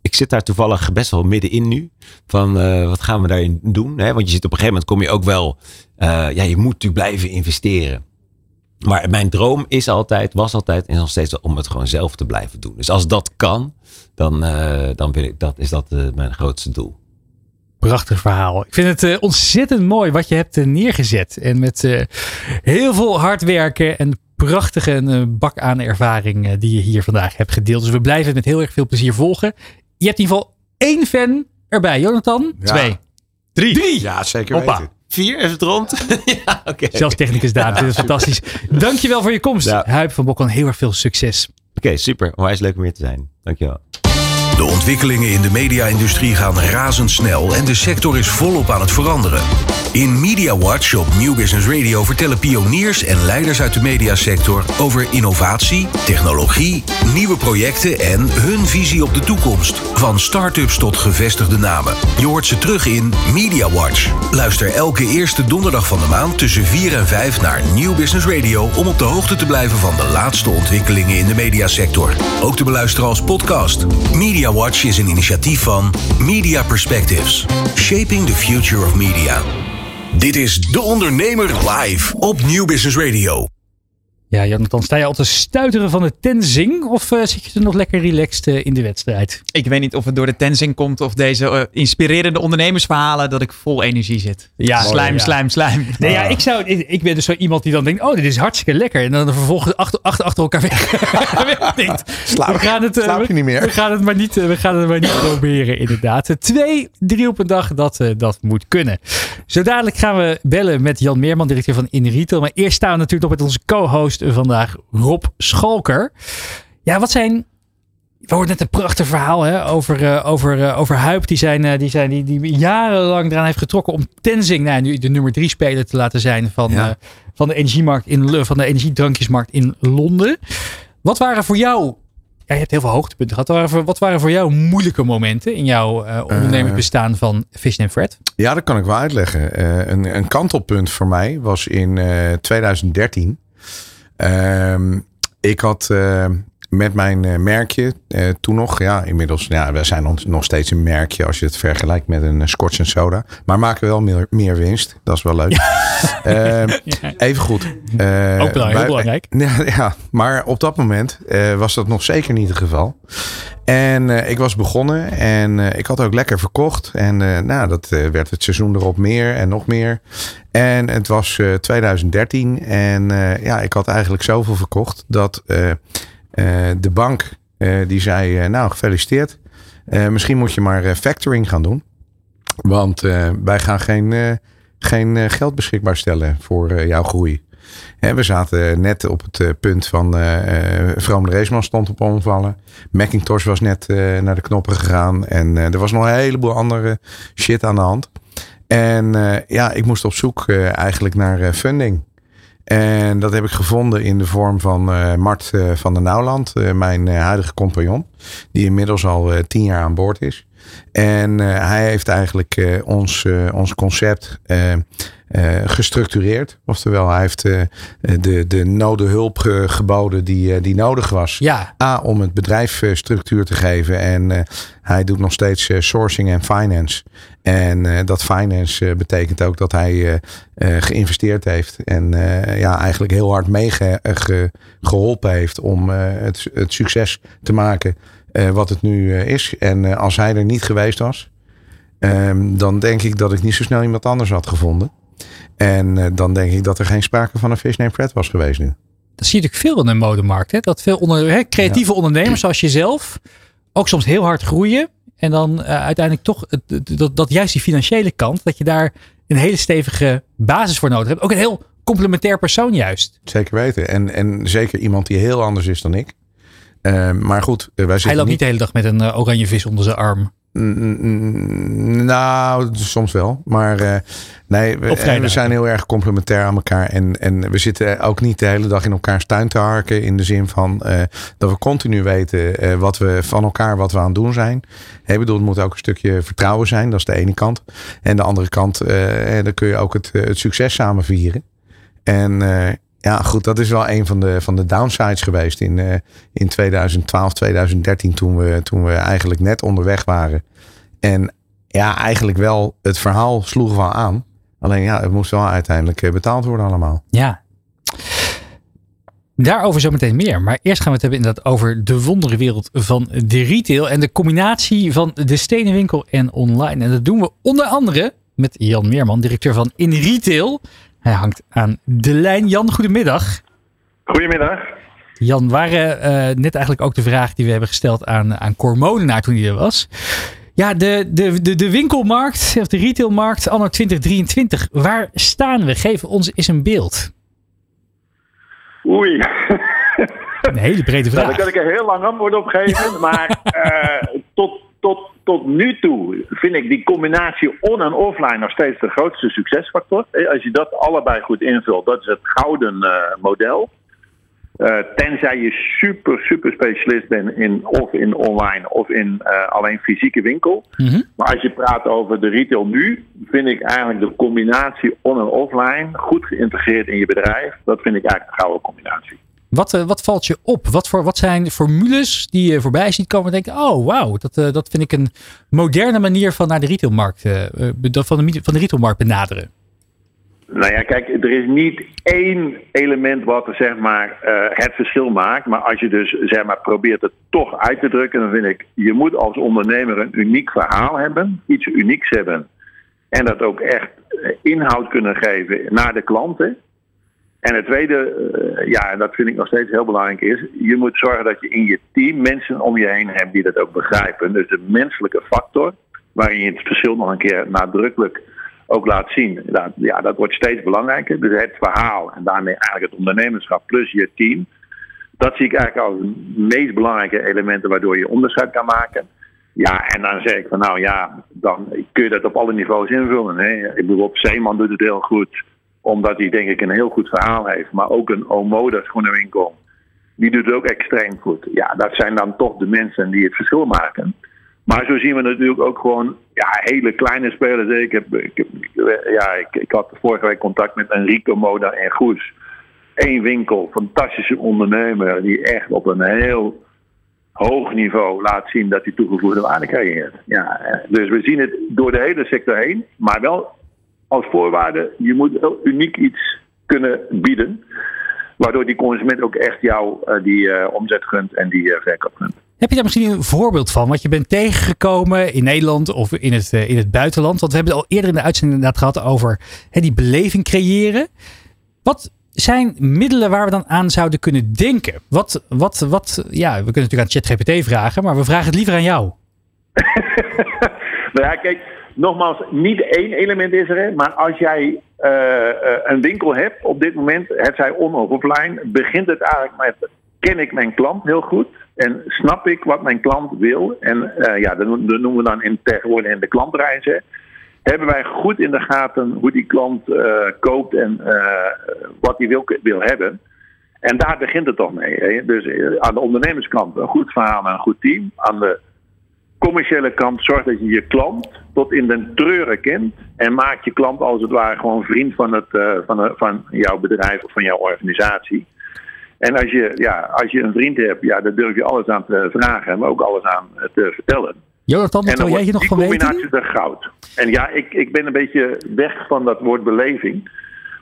Speaker 4: ik zit daar toevallig best wel middenin nu. Van eh, wat gaan we daarin doen? Hè? Want je zit op een gegeven moment kom je ook wel. eh, ja, je moet natuurlijk blijven investeren. Maar mijn droom is altijd, was altijd en is nog steeds om het gewoon zelf te blijven doen. Dus als dat kan, dan, eh, dan wil ik, dat, is dat eh, mijn grootste doel.
Speaker 1: Prachtig verhaal. Ik vind het eh, ontzettend mooi wat je hebt neergezet. En met eh, heel veel hard werken en prachtige bak aan ervaring die je hier vandaag hebt gedeeld. Dus we blijven het met heel erg veel plezier volgen. Je hebt in ieder geval één fan erbij. Jonathan?
Speaker 6: Ja.
Speaker 1: Twee.
Speaker 5: Drie.
Speaker 1: Drie!
Speaker 6: Ja, zeker
Speaker 1: Hoppa.
Speaker 4: Vier, is het rond? ja, oké.
Speaker 1: Zelfs technicus Daan. Dit is fantastisch. Dankjewel voor je komst.
Speaker 4: Ja.
Speaker 1: Huip van Bokkan, heel erg veel succes.
Speaker 4: Oké, super. Onwijs leuk om hier te zijn. Dankjewel.
Speaker 2: De ontwikkelingen in de media-industrie gaan razendsnel en de sector is volop aan het veranderen. In Media Watch op New Business Radio vertellen pioniers en leiders uit de mediasector over innovatie, technologie, nieuwe projecten en hun visie op de toekomst. Van start-ups tot gevestigde namen. Je hoort ze terug in Media Watch. Luister elke eerste donderdag van de maand tussen 4 en 5 naar New Business Radio om op de hoogte te blijven van de laatste ontwikkelingen in de mediasector. Ook te beluisteren als podcast. Media Watch is een initiatief van Media Perspectives. Shaping the future of media. Dit is De Ondernemer live op New Business Radio.
Speaker 1: Ja, Jonathan, sta je al te stuiteren van de tenzing? Of eh, zit je er nog lekker relaxed eh, in de wedstrijd?
Speaker 5: Ik weet niet of het door de tenzing komt of deze eh, inspirerende ondernemersverhalen dat ik vol energie zit.
Speaker 1: Ja,
Speaker 5: slijm,
Speaker 1: ja.
Speaker 5: slijm, slijm.
Speaker 1: Nee, ja, ik, zou, ik, ik ben dus zo iemand die dan denkt, oh, dit is hartstikke lekker. En dan vervolgens achter, achter, achter elkaar weg.
Speaker 6: Slaap-
Speaker 1: we gaan het,
Speaker 6: slaap je niet meer?
Speaker 1: We gaan het maar niet, we gaan het maar niet proberen, inderdaad. Twee, drie op een dag, dat, eh, dat moet kunnen. Zo dadelijk gaan we bellen met Jan Meerman, directeur van InRetail. Maar eerst staan we natuurlijk nog met onze co-host vandaag, Rob Schalker. Ja, wat zijn we hoorden net een prachtig verhaal hè, over, eh, over, eh, over Huip. Die, zijn, eh, die, zijn, die, die jarenlang eraan heeft getrokken om Tenzing nou, nu de nummer drie speler te laten zijn van,
Speaker 6: Ja.
Speaker 1: van, de, energiemarkt in, van de energiedrankjesmarkt in Londen. Wat waren voor jou, ja, je hebt heel veel hoogtepunten gehad. Wat waren, voor- wat waren voor jou moeilijke momenten in jouw ondernemersbestaan van Fish and Fred?
Speaker 6: Ja, dat kan ik wel uitleggen. Een, een kantelpunt voor mij was in eh, 2013. Ehm, ik had eh, met mijn eh, merkje, eh, toen nog, ja, inmiddels, ja, we zijn nog, nog steeds een merkje als je het vergelijkt met een eh, Scotch en soda. Maar maken wel meer, meer winst. Dat is wel leuk. Ehm, even goed.
Speaker 1: Ook belangrijk, heel belangrijk.
Speaker 6: Ja, ja, maar op dat moment was dat nog zeker niet het geval. En ik was begonnen en ik had ook lekker verkocht. En nou, dat werd het seizoen erop meer en nog meer. En het was eh, 2013 en ja, ik had eigenlijk zoveel verkocht dat de bank eh, die zei, eh, nou gefeliciteerd. Eh, misschien moet je maar eh, factoring gaan doen. Want eh, wij gaan geen, eh, geen eh, geld beschikbaar stellen voor eh, jouw groei. Hè, we zaten net op het eh, punt van eh uh, de Reesman stond op omvallen. Macintosh was net eh, naar de knoppen gegaan. En eh, er was nog een heleboel andere shit aan de hand. En eh, ja, ik moest op zoek eh, eigenlijk naar eh, funding. En dat heb ik gevonden in de vorm van eh, Mart eh, van der Nauwland, eh, mijn huidige compagnon. Die inmiddels al tien jaar aan boord is. En eh, hij heeft eigenlijk eh, ons, eh, ons concept gestructureerd. Oftewel, hij heeft de, de nodige hulp ge- geboden die, die nodig was.
Speaker 1: Ja,
Speaker 6: A, om het bedrijf structuur te geven. En hij doet nog steeds sourcing en finance. En dat finance betekent ook dat hij geïnvesteerd heeft. En ja, eigenlijk heel hard meegeholpen heeft om het, het succes te maken eh, wat het nu eh, is. En eh, als hij er niet geweest was, ehm, dan denk ik dat ik niet zo snel iemand anders had gevonden. En dan denk ik dat er geen sprake van een fish named Fred was geweest nu.
Speaker 1: dat zie je natuurlijk veel in de modemarkt. Hè? Dat veel onder, hè, creatieve ondernemers zoals jezelf ook soms heel hard groeien. En dan uiteindelijk toch het- dat, dat juist die financiële kant, dat je daar een hele stevige basis voor nodig hebt. Ook een heel complementair persoon juist.
Speaker 6: Zeker weten. En, en zeker iemand die heel anders is dan ik. Eh, maar goed, eh, wij
Speaker 1: Hij
Speaker 6: zitten
Speaker 1: loopt
Speaker 6: niet
Speaker 1: de hele dag met een eh, oranje vis onder zijn arm.
Speaker 6: Mm, mm, nou, soms wel. Maar uh, nee, we, we, zijn heel erg complementair aan elkaar. En, en we zitten ook niet de hele dag in elkaars tuin te harken. In de zin van uh, dat we continu weten uh, wat we van elkaar wat we aan het doen zijn. Ik bedoel, het moet ook een stukje vertrouwen zijn. Dat is de ene kant. En de andere kant, dan kun je ook het, het succes samen vieren. En ja, goed, dat is wel een van de, van de downsides geweest in, uh, in 2012, 2013, toen we, toen we eigenlijk net onderweg waren. En ja, eigenlijk wel het verhaal sloeg wel aan. Alleen ja, het moest wel uiteindelijk eh, betaald worden allemaal.
Speaker 1: Ja. Daarover zometeen meer. Maar eerst gaan we het hebben inderdaad over de wonderenwereld van de retail. En de combinatie van de stenenwinkel en online. En dat doen we onder andere met Jan Meerman, directeur van In Retail. Hij hangt aan de lijn. Jan, goedemiddag.
Speaker 7: Goedemiddag.
Speaker 1: Jan, waren uh, net eigenlijk ook de vraag die we hebben gesteld aan, aan Cor Molenaar toen hij er was. Ja, de, de, de, de winkelmarkt, of de retailmarkt anno 2023. Waar staan we? Geef ons eens een beeld.
Speaker 7: Oei.
Speaker 1: Een hele brede vraag.
Speaker 7: Nou, daar kan ik er heel lang antwoord op geven. maar uh, tot, tot tot nu toe vind ik die combinatie on- en offline nog steeds de grootste succesfactor. Als je dat allebei goed invult, dat is het gouden uh, model. Uh, tenzij je super, super specialist bent in of in online of in uh, alleen fysieke winkel. Mm -hmm. Maar als je praat over de retail nu, vind ik eigenlijk de combinatie on- en offline goed geïntegreerd in je bedrijf. Dat vind ik eigenlijk de gouden combinatie.
Speaker 1: Wat, uh, wat valt je op? Wat, voor, wat zijn formules die je voorbij ziet komen en denken, oh wauw, dat, uh, dat vind ik een moderne manier van naar de retailmarkt, uh, van, de, van de retailmarkt benaderen?
Speaker 7: Nou ja, kijk, er is niet één element wat zeg maar, het verschil maakt. Maar als je dus zeg maar, probeert het toch uit te drukken, dan vind ik, je moet als ondernemer een uniek verhaal hebben, iets unieks hebben. En dat ook echt inhoud kunnen geven naar de klanten. En het tweede, uh, ja, en dat vind ik nog steeds heel belangrijk, is je moet zorgen dat je in je team mensen om je heen hebt die dat ook begrijpen. Dus de menselijke factor, waarin je het verschil nog een keer nadrukkelijk ook laat zien. Dat, ja, dat wordt steeds belangrijker. Dus het verhaal en daarmee eigenlijk het ondernemerschap plus je team. Dat zie ik eigenlijk als de meest belangrijke elementen waardoor je onderscheid kan maken. Ja, en dan zeg ik van nou ja, dan kun je dat op alle niveaus invullen. Hè. Ik bedoel, op Zeeman doet het heel goed omdat hij denk ik een heel goed verhaal heeft. Maar ook een Omoda schoenenwinkel. Die doet het ook extreem goed. Ja, dat zijn dan toch de mensen die het verschil maken. Maar zo zien we natuurlijk ook gewoon ja, hele kleine spelers. Ik, heb, ik, ja, ik, ik had vorige week contact met Enrico Moda en Goes. Eén winkel, fantastische ondernemer. Die echt op een heel hoog niveau laat zien dat hij toegevoegde waarde creëert. Ja, dus we zien het door de hele sector heen. Maar wel als voorwaarde, je moet uniek iets kunnen bieden. Waardoor die consument ook echt jou uh, die uh, omzet gunt en die uh, verkoop gunt.
Speaker 1: Heb je daar misschien een voorbeeld van? Wat je bent tegengekomen in Nederland of in het, in het buitenland? Want we hebben het al eerder in de uitzending inderdaad gehad over hè, die beleving creëren. Wat zijn middelen waar we dan aan zouden kunnen denken? Wat, wat, wat, ja, we kunnen natuurlijk aan ChatGPT vragen, maar we vragen het liever aan jou.
Speaker 7: nou ja, kijk, nogmaals, niet één element is er, maar als jij uh, uh, een winkel hebt op dit moment, het zij on- of offline, begint het eigenlijk met: ken ik mijn klant heel goed en snap ik wat mijn klant wil? En uh, ja, dat noemen we dan in, tegenwoordig in de klantreizen. Hebben wij goed in de gaten hoe die klant koopt en wat hij wil, wil hebben? En daar begint het toch mee. Hè? Dus aan de ondernemerskant een goed verhaal en een goed team. Aan de commerciële kant zorg dat je je klant tot in den treuren kent. En maak je klant als het ware gewoon vriend van, het, uh, van, van jouw bedrijf of van jouw organisatie. En als je, ja, als je een vriend hebt, ja, dan durf je alles aan te vragen, maar ook alles aan te vertellen.
Speaker 1: Jonathan, wat wil jij hier nog van weten?
Speaker 7: Die combinatie is goud. En ja, ik, ik ben een beetje weg van dat woord beleving.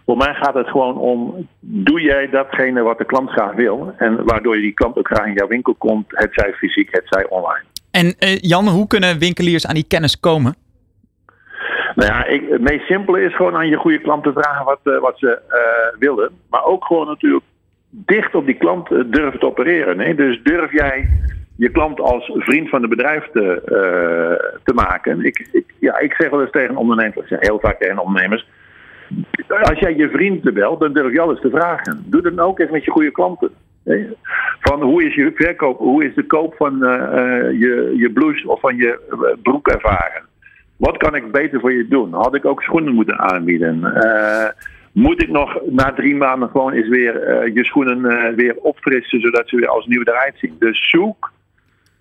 Speaker 7: Voor mij gaat het gewoon om, doe jij datgene wat de klant graag wil? En waardoor je die klant ook graag in jouw winkel komt, het zij fysiek, het zij online.
Speaker 5: En uh, Jan, hoe kunnen winkeliers aan die kennis komen?
Speaker 7: Nou ja, het meest simpele is gewoon aan je goede klant te vragen wat, uh, wat ze uh, willen. Maar ook gewoon natuurlijk dicht op die klant durven te opereren. Hè? Dus durf jij je klant als vriend van het bedrijf te, te maken. Ik, ik, ja, ik zeg wel eens tegen ondernemers, heel vaak tegen ondernemers. Als jij je vrienden belt, dan durf je alles te vragen. Doe dat ook eens met je goede klanten. Van hoe is je verkoop, hoe is de koop van eh, eh, je, je blouse of van je eh, broek ervaren? Wat kan ik beter voor je doen? Had ik ook schoenen moeten aanbieden? Moet ik nog na drie maanden gewoon eens weer je schoenen weer opfrissen, zodat ze weer als nieuw eruit zien? Dus zoek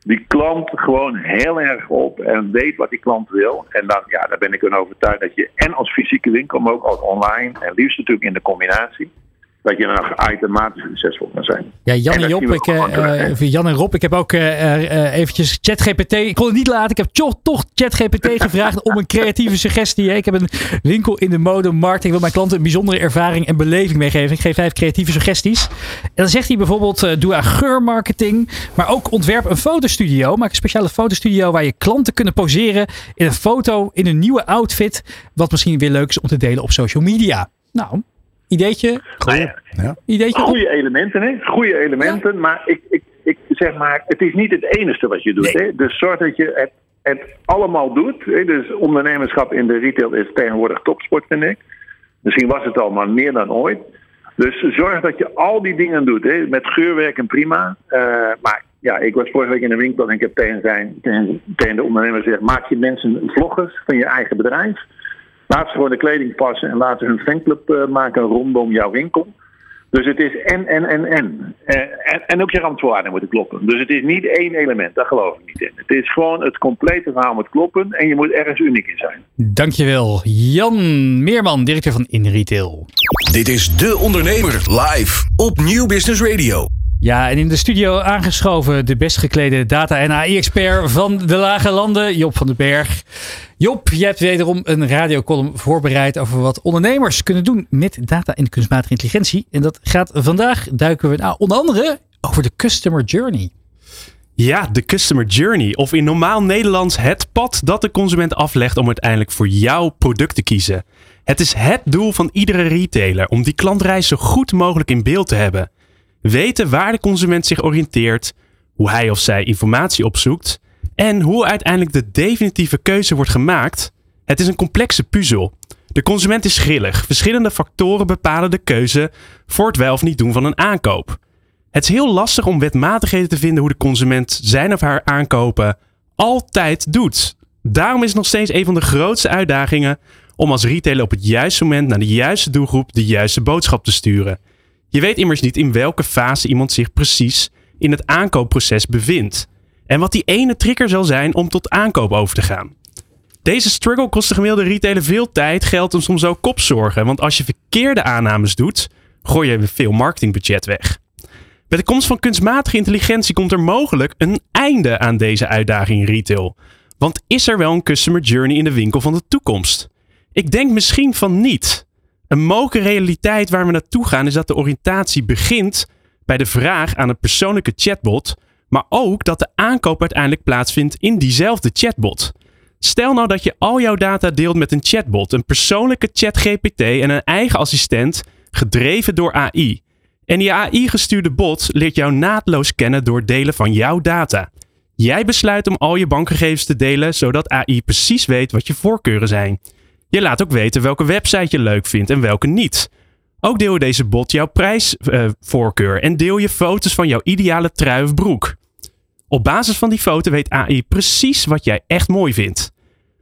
Speaker 7: die klant gewoon heel erg op en weet wat die klant wil. En dan, ja, daar ben ik van overtuigd dat je en als fysieke winkel, maar ook als online, en liefst natuurlijk in de combinatie, dat je nog uitermate succesvol kan zijn.
Speaker 1: Ja, Jan
Speaker 7: En
Speaker 1: Job, ik, eh, eh, Jan en Rob, ik heb ook eh, eventjes ChatGPT. Ik kon het niet laten. Ik heb toch, toch ChatGPT gevraagd om een creatieve suggestie. Ik heb een winkel in de modemarkt. Ik wil mijn klanten een bijzondere ervaring en beleving meegeven. Ik geef vijf creatieve suggesties. En dan zegt hij bijvoorbeeld: doe aan geurmarketing, maar ook ontwerp een fotostudio. Maak een speciale fotostudio waar je klanten kunnen poseren in een foto in een nieuwe outfit. Wat misschien weer leuk is om te delen op social media. Nou, ideetje.
Speaker 7: Nou ja,
Speaker 1: Ideetje.
Speaker 7: Goede elementen, hè? Goede elementen. Maar ik, ik, ik zeg maar, het is niet het enige wat je doet.
Speaker 1: Nee.
Speaker 7: Hè? Dus zorg dat je het, het allemaal doet. Hè? Dus ondernemerschap in de retail is tegenwoordig topsport, vind ik. Misschien was het al, maar meer dan ooit. Dus zorg dat je al die dingen doet. Hè? Met geurwerken prima. Eh, maar ja, ik was vorige week in de winkel en ik heb tegen, zijn, tegen, tegen de ondernemer gezegd: maak je mensen vloggers van je eigen bedrijf. Laat ze gewoon de kleding passen en laten hun fanclub eh, maken rondom jouw winkel. Dus het is en, en, en, en. Eh, en, en ook je randvoorwaarden moeten kloppen. Dus het is niet één element, daar geloof ik niet in. Het is gewoon het complete verhaal moet kloppen en je moet ergens uniek in zijn.
Speaker 1: Dankjewel. Jan Meerman, directeur van InRetail.
Speaker 2: Dit is De Ondernemer live op Nieuw Business Radio.
Speaker 1: Ja, en in de studio aangeschoven de best geklede data- en AI-expert van de Lage Landen, Job van den Berg. Job, je hebt wederom een radiocolumn voorbereid over wat ondernemers kunnen doen met data en kunstmatige intelligentie. En dat gaat vandaag, duiken we nou onder andere over de customer journey.
Speaker 8: Ja, de customer journey. Of in normaal Nederlands het pad dat de consument aflegt om uiteindelijk voor jouw product te kiezen. Het is het doel van iedere retailer om die klantreis zo goed mogelijk in beeld te hebben. Weten waar de consument zich oriënteert, hoe hij of zij informatie opzoekt en hoe uiteindelijk de definitieve keuze wordt gemaakt. Het is een complexe puzzel. De consument is grillig. Verschillende factoren bepalen de keuze voor het wel of niet doen van een aankoop. Het is heel lastig om wetmatigheden te vinden hoe de consument zijn of haar aankopen altijd doet. Daarom is het nog steeds een van de grootste uitdagingen om als retailer op het juiste moment naar de juiste doelgroep de juiste boodschap te sturen. Je weet immers niet in welke fase iemand zich precies in het aankoopproces bevindt. En wat die ene trigger zal zijn om tot aankoop over te gaan. Deze struggle kost de gemiddelde retailer veel tijd, geld en soms ook kopzorgen. Want als je verkeerde aannames doet, gooi je veel marketingbudget weg. Met de komst van kunstmatige intelligentie komt er mogelijk een einde aan deze uitdaging in retail. Want is er wel een customer journey in de winkel van de toekomst? Ik denk misschien van niet. Een mogelijke realiteit waar we naartoe gaan is dat de oriëntatie begint bij de vraag aan een persoonlijke chatbot, maar ook dat de aankoop uiteindelijk plaatsvindt in diezelfde chatbot. Stel nou dat je al jouw data deelt met een chatbot, een persoonlijke ChatGPT en een eigen assistent, gedreven door AI. En die AI-gestuurde bot leert jou naadloos kennen door delen van jouw data. Jij besluit om al je bankgegevens te delen, zodat AI precies weet wat je voorkeuren zijn. Je laat ook weten welke website je leuk vindt en welke niet. Ook deel deze bot jouw prijsvoorkeur en deel je foto's van jouw ideale trui of broek. Op basis van die foto weet AI precies wat jij echt mooi vindt.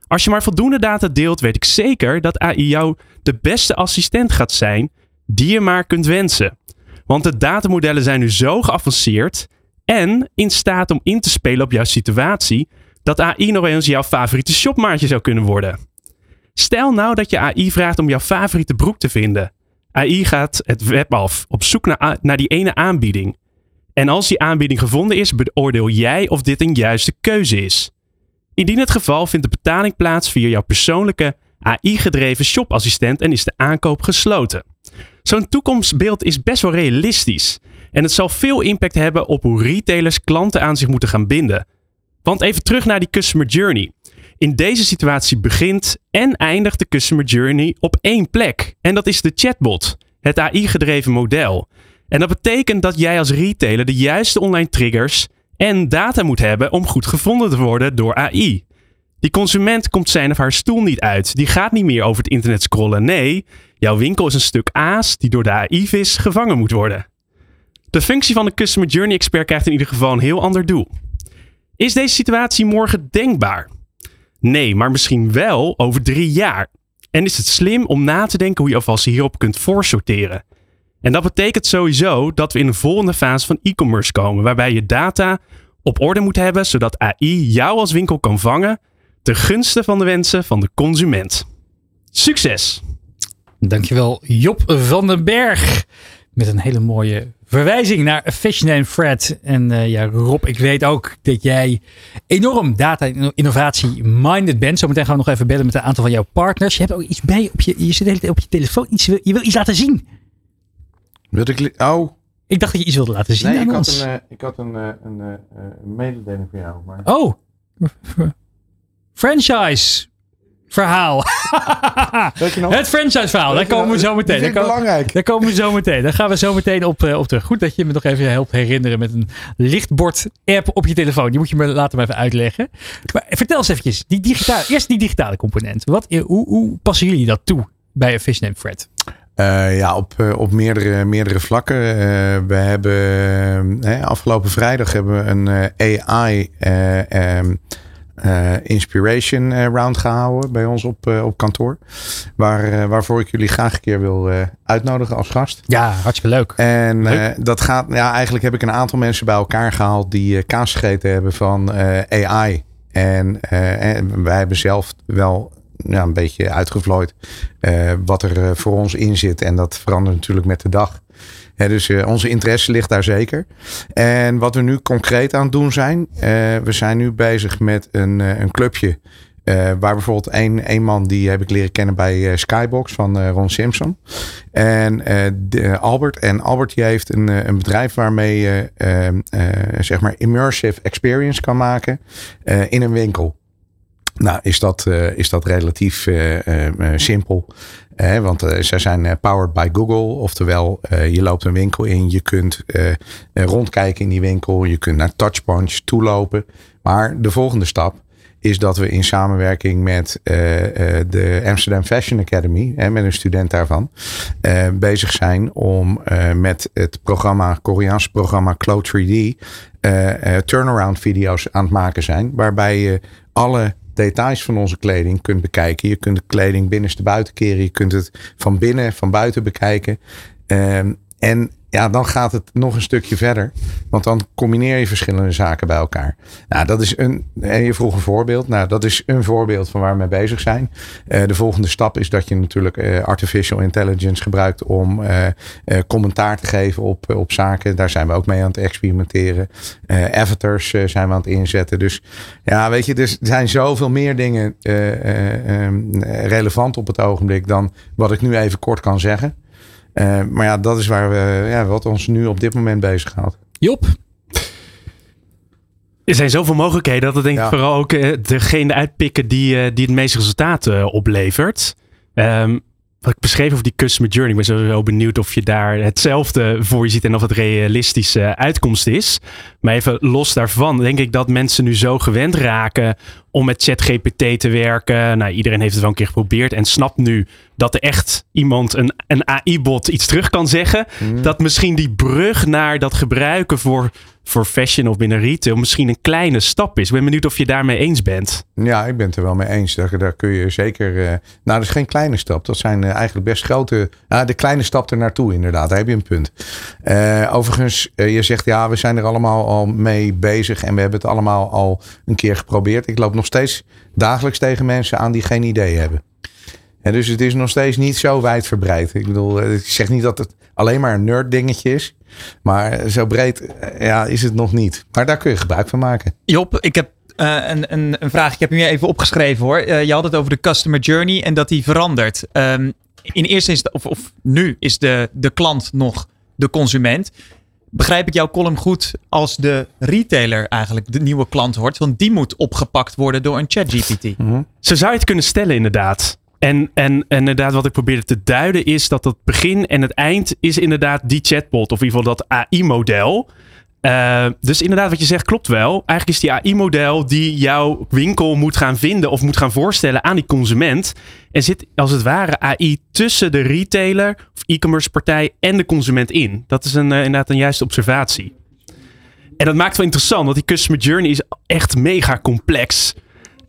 Speaker 8: Als je maar voldoende data deelt, weet ik zeker dat AI jou de beste assistent gaat zijn die je maar kunt wensen. Want de datamodellen zijn nu zo geavanceerd en in staat om in te spelen op jouw situatie, dat AI nog eens jouw favoriete shopmaatje zou kunnen worden. Stel nou dat je AI vraagt om jouw favoriete broek te vinden. AI gaat het web af op zoek naar, naar die ene aanbieding. En als die aanbieding gevonden is, beoordeel jij of dit een juiste keuze is. Indien het geval vindt de betaling plaats via jouw persoonlijke AI-gedreven shopassistent en is de aankoop gesloten. Zo'n toekomstbeeld is best wel realistisch. En het zal veel impact hebben op hoe retailers klanten aan zich moeten gaan binden. Want even terug naar die customer journey. In deze situatie begint en eindigt de customer journey op één plek. En dat is de chatbot, het AI-gedreven model. En dat betekent dat jij als retailer de juiste online triggers en data moet hebben om goed gevonden te worden door AI. Die consument komt zijn of haar stoel niet uit. Die gaat niet meer over het internet scrollen. Nee, jouw winkel is een stuk aas die door de AI-vis gevangen moet worden. De functie van de Customer Journey Expert krijgt in ieder geval een heel ander doel. Is deze situatie morgen denkbaar? Nee, maar misschien wel over drie jaar. En is het slim om na te denken hoe je alvast hierop kunt voorsorteren? En dat betekent sowieso dat we in een volgende fase van e-commerce komen, waarbij je data op orde moet hebben, zodat AI jou als winkel kan vangen ten gunste van de wensen van de consument. Succes!
Speaker 1: Dankjewel Job van den Berg. Met een hele mooie verwijzing naar Fashion and Fred. En uh, ja, Rob, ik weet ook dat jij enorm data-innovatie-minded bent. Zometeen gaan we nog even bellen met een aantal van jouw partners. Je hebt ook iets bij op je, je zit de hele tijd op je telefoon. Iets, je wil iets laten zien.
Speaker 6: Wil ik... Oh.
Speaker 1: Ik dacht dat je iets wilde laten zien
Speaker 6: nee,
Speaker 1: aan
Speaker 6: ik
Speaker 1: ons.
Speaker 6: Had een, uh, ik had een, uh, een, een mededeling voor jou. Maar...
Speaker 1: Oh. Franchise verhaal. Het franchise verhaal. Daar komen we zo meteen.
Speaker 6: Dat is belangrijk.
Speaker 1: Daar komen we zo meteen. Daar gaan we zo meteen op, uh, op terug. Goed dat je me nog even helpt herinneren met een lichtbord-app op je telefoon. Die moet je me later maar even uitleggen. Maar vertel eens eventjes. Die digitale, eerst die digitale component. Wat, hoe, hoe passen jullie dat toe bij Fish Name Fred?
Speaker 6: Uh, ja, op, op meerdere, meerdere vlakken. Uh, we hebben afgelopen vrijdag hebben we een AI um, uh, Inspiration uh, Round gehouden bij ons op, uh, op kantoor. Waar, waarvoor ik jullie graag een keer wil uitnodigen als gast.
Speaker 1: Ja, hartstikke leuk.
Speaker 6: En leuk. dat gaat, ja, eigenlijk heb ik een aantal mensen bij elkaar gehaald die kaas gegeten hebben van AI. En, en wij hebben zelf wel ja, een beetje uitgevlooid wat er voor ons in zit. En dat verandert natuurlijk met de dag. Dus uh, onze interesse ligt daar zeker. En wat we nu concreet aan het doen zijn, uh, we zijn nu bezig met een, uh, een clubje. waar bijvoorbeeld een, een man die heb ik leren kennen bij Skybox van Ron Simpson. En Albert. En Albert die heeft een, een bedrijf waarmee je zeg maar immersive experience kan maken in een winkel. Nou, is dat, uh, is dat relatief uh, uh, simpel. want zij zijn powered by Google. Oftewel, je loopt een winkel in. Je kunt rondkijken in die winkel. Je kunt naar Touchpunch toelopen. Maar de volgende stap is dat we in samenwerking met de Amsterdam Fashion Academy, met een student daarvan, bezig zijn om met het programma, Koreaanse programma Cloud 3D, turnaround video's aan het maken zijn. Waarbij je alle details van onze kleding kunt bekijken. Je kunt de kleding binnenste buiten keren. Je kunt het van binnen, van buiten bekijken. Um, en ja, dan gaat het nog een stukje verder. Want dan combineer je verschillende zaken bij elkaar. Nou, dat is een. En je vroeg een voorbeeld. Nou, dat is een voorbeeld van waar we mee bezig zijn. Uh, de volgende stap is dat je natuurlijk uh, artificial intelligence gebruikt om commentaar te geven op, op zaken. Daar zijn we ook mee aan het experimenteren. avatars zijn we aan het inzetten. Dus ja, weet je, er zijn zoveel meer dingen um, relevant op het ogenblik dan wat ik nu even kort kan zeggen. Uh, maar ja, dat is waar we, ja, wat ons nu op dit moment bezighoudt.
Speaker 1: Job?
Speaker 8: Er zijn zoveel mogelijkheden dat we denk ik ja. vooral ook uh, degene uitpikken die, uh, die het meeste resultaat oplevert. Um, wat ik beschreef over die customer journey. Ik ben sowieso benieuwd of je daar hetzelfde voor je ziet en of het realistische uitkomst is. Maar even los daarvan, denk ik dat mensen nu zo gewend raken om met ChatGPT te werken. Nou, iedereen heeft het wel een keer geprobeerd en snapt nu dat er echt iemand, een, een AI-bot, iets terug kan zeggen. Mm. Dat misschien die brug naar dat gebruiken voor, voor fashion of binnen retail misschien een kleine stap is. Ik ben benieuwd of je daarmee eens bent.
Speaker 6: Ja, ik ben het er wel mee eens. Daar, daar kun je zeker. Uh, nou, dat is geen kleine stap. Dat zijn uh, eigenlijk best grote. Uh, de kleine stap er naartoe, inderdaad. Daar heb je een punt. Uh, overigens, je zegt ja, we zijn er allemaal al mee bezig en we hebben het allemaal al een keer geprobeerd. Ik loop nog steeds dagelijks tegen mensen aan die geen idee hebben. En dus het is nog steeds niet zo wijdverbreid. Ik bedoel, ik zeg niet dat het alleen maar een nerd dingetje is. Maar zo breed ja, is het nog niet. Maar daar kun je gebruik van maken.
Speaker 5: Job, ik heb uh, een, een, een, vraag. Ik heb nu even opgeschreven hoor. Uh, je had het over de customer journey en dat die verandert. Um, in eerste instantie, of, of nu is de, de klant nog de consument. Begrijp ik jouw column goed als de retailer eigenlijk de nieuwe klant wordt? Want die moet opgepakt worden door een ChatGPT.
Speaker 8: Mm -hmm. Zo zou je het kunnen stellen inderdaad. En, en, en inderdaad, wat ik probeerde te duiden is dat het begin en het eind is inderdaad die chatbot. Of in ieder geval dat AI-model. Uh, dus inderdaad, wat je zegt klopt wel. Eigenlijk is die AI-model die jouw winkel moet gaan vinden of moet gaan voorstellen aan die consument. En zit als het ware AI tussen de retailer of e-commerce partij en de consument in. Dat is een, uh, inderdaad een juiste observatie. En dat maakt wel interessant, want die customer journey is echt mega complex.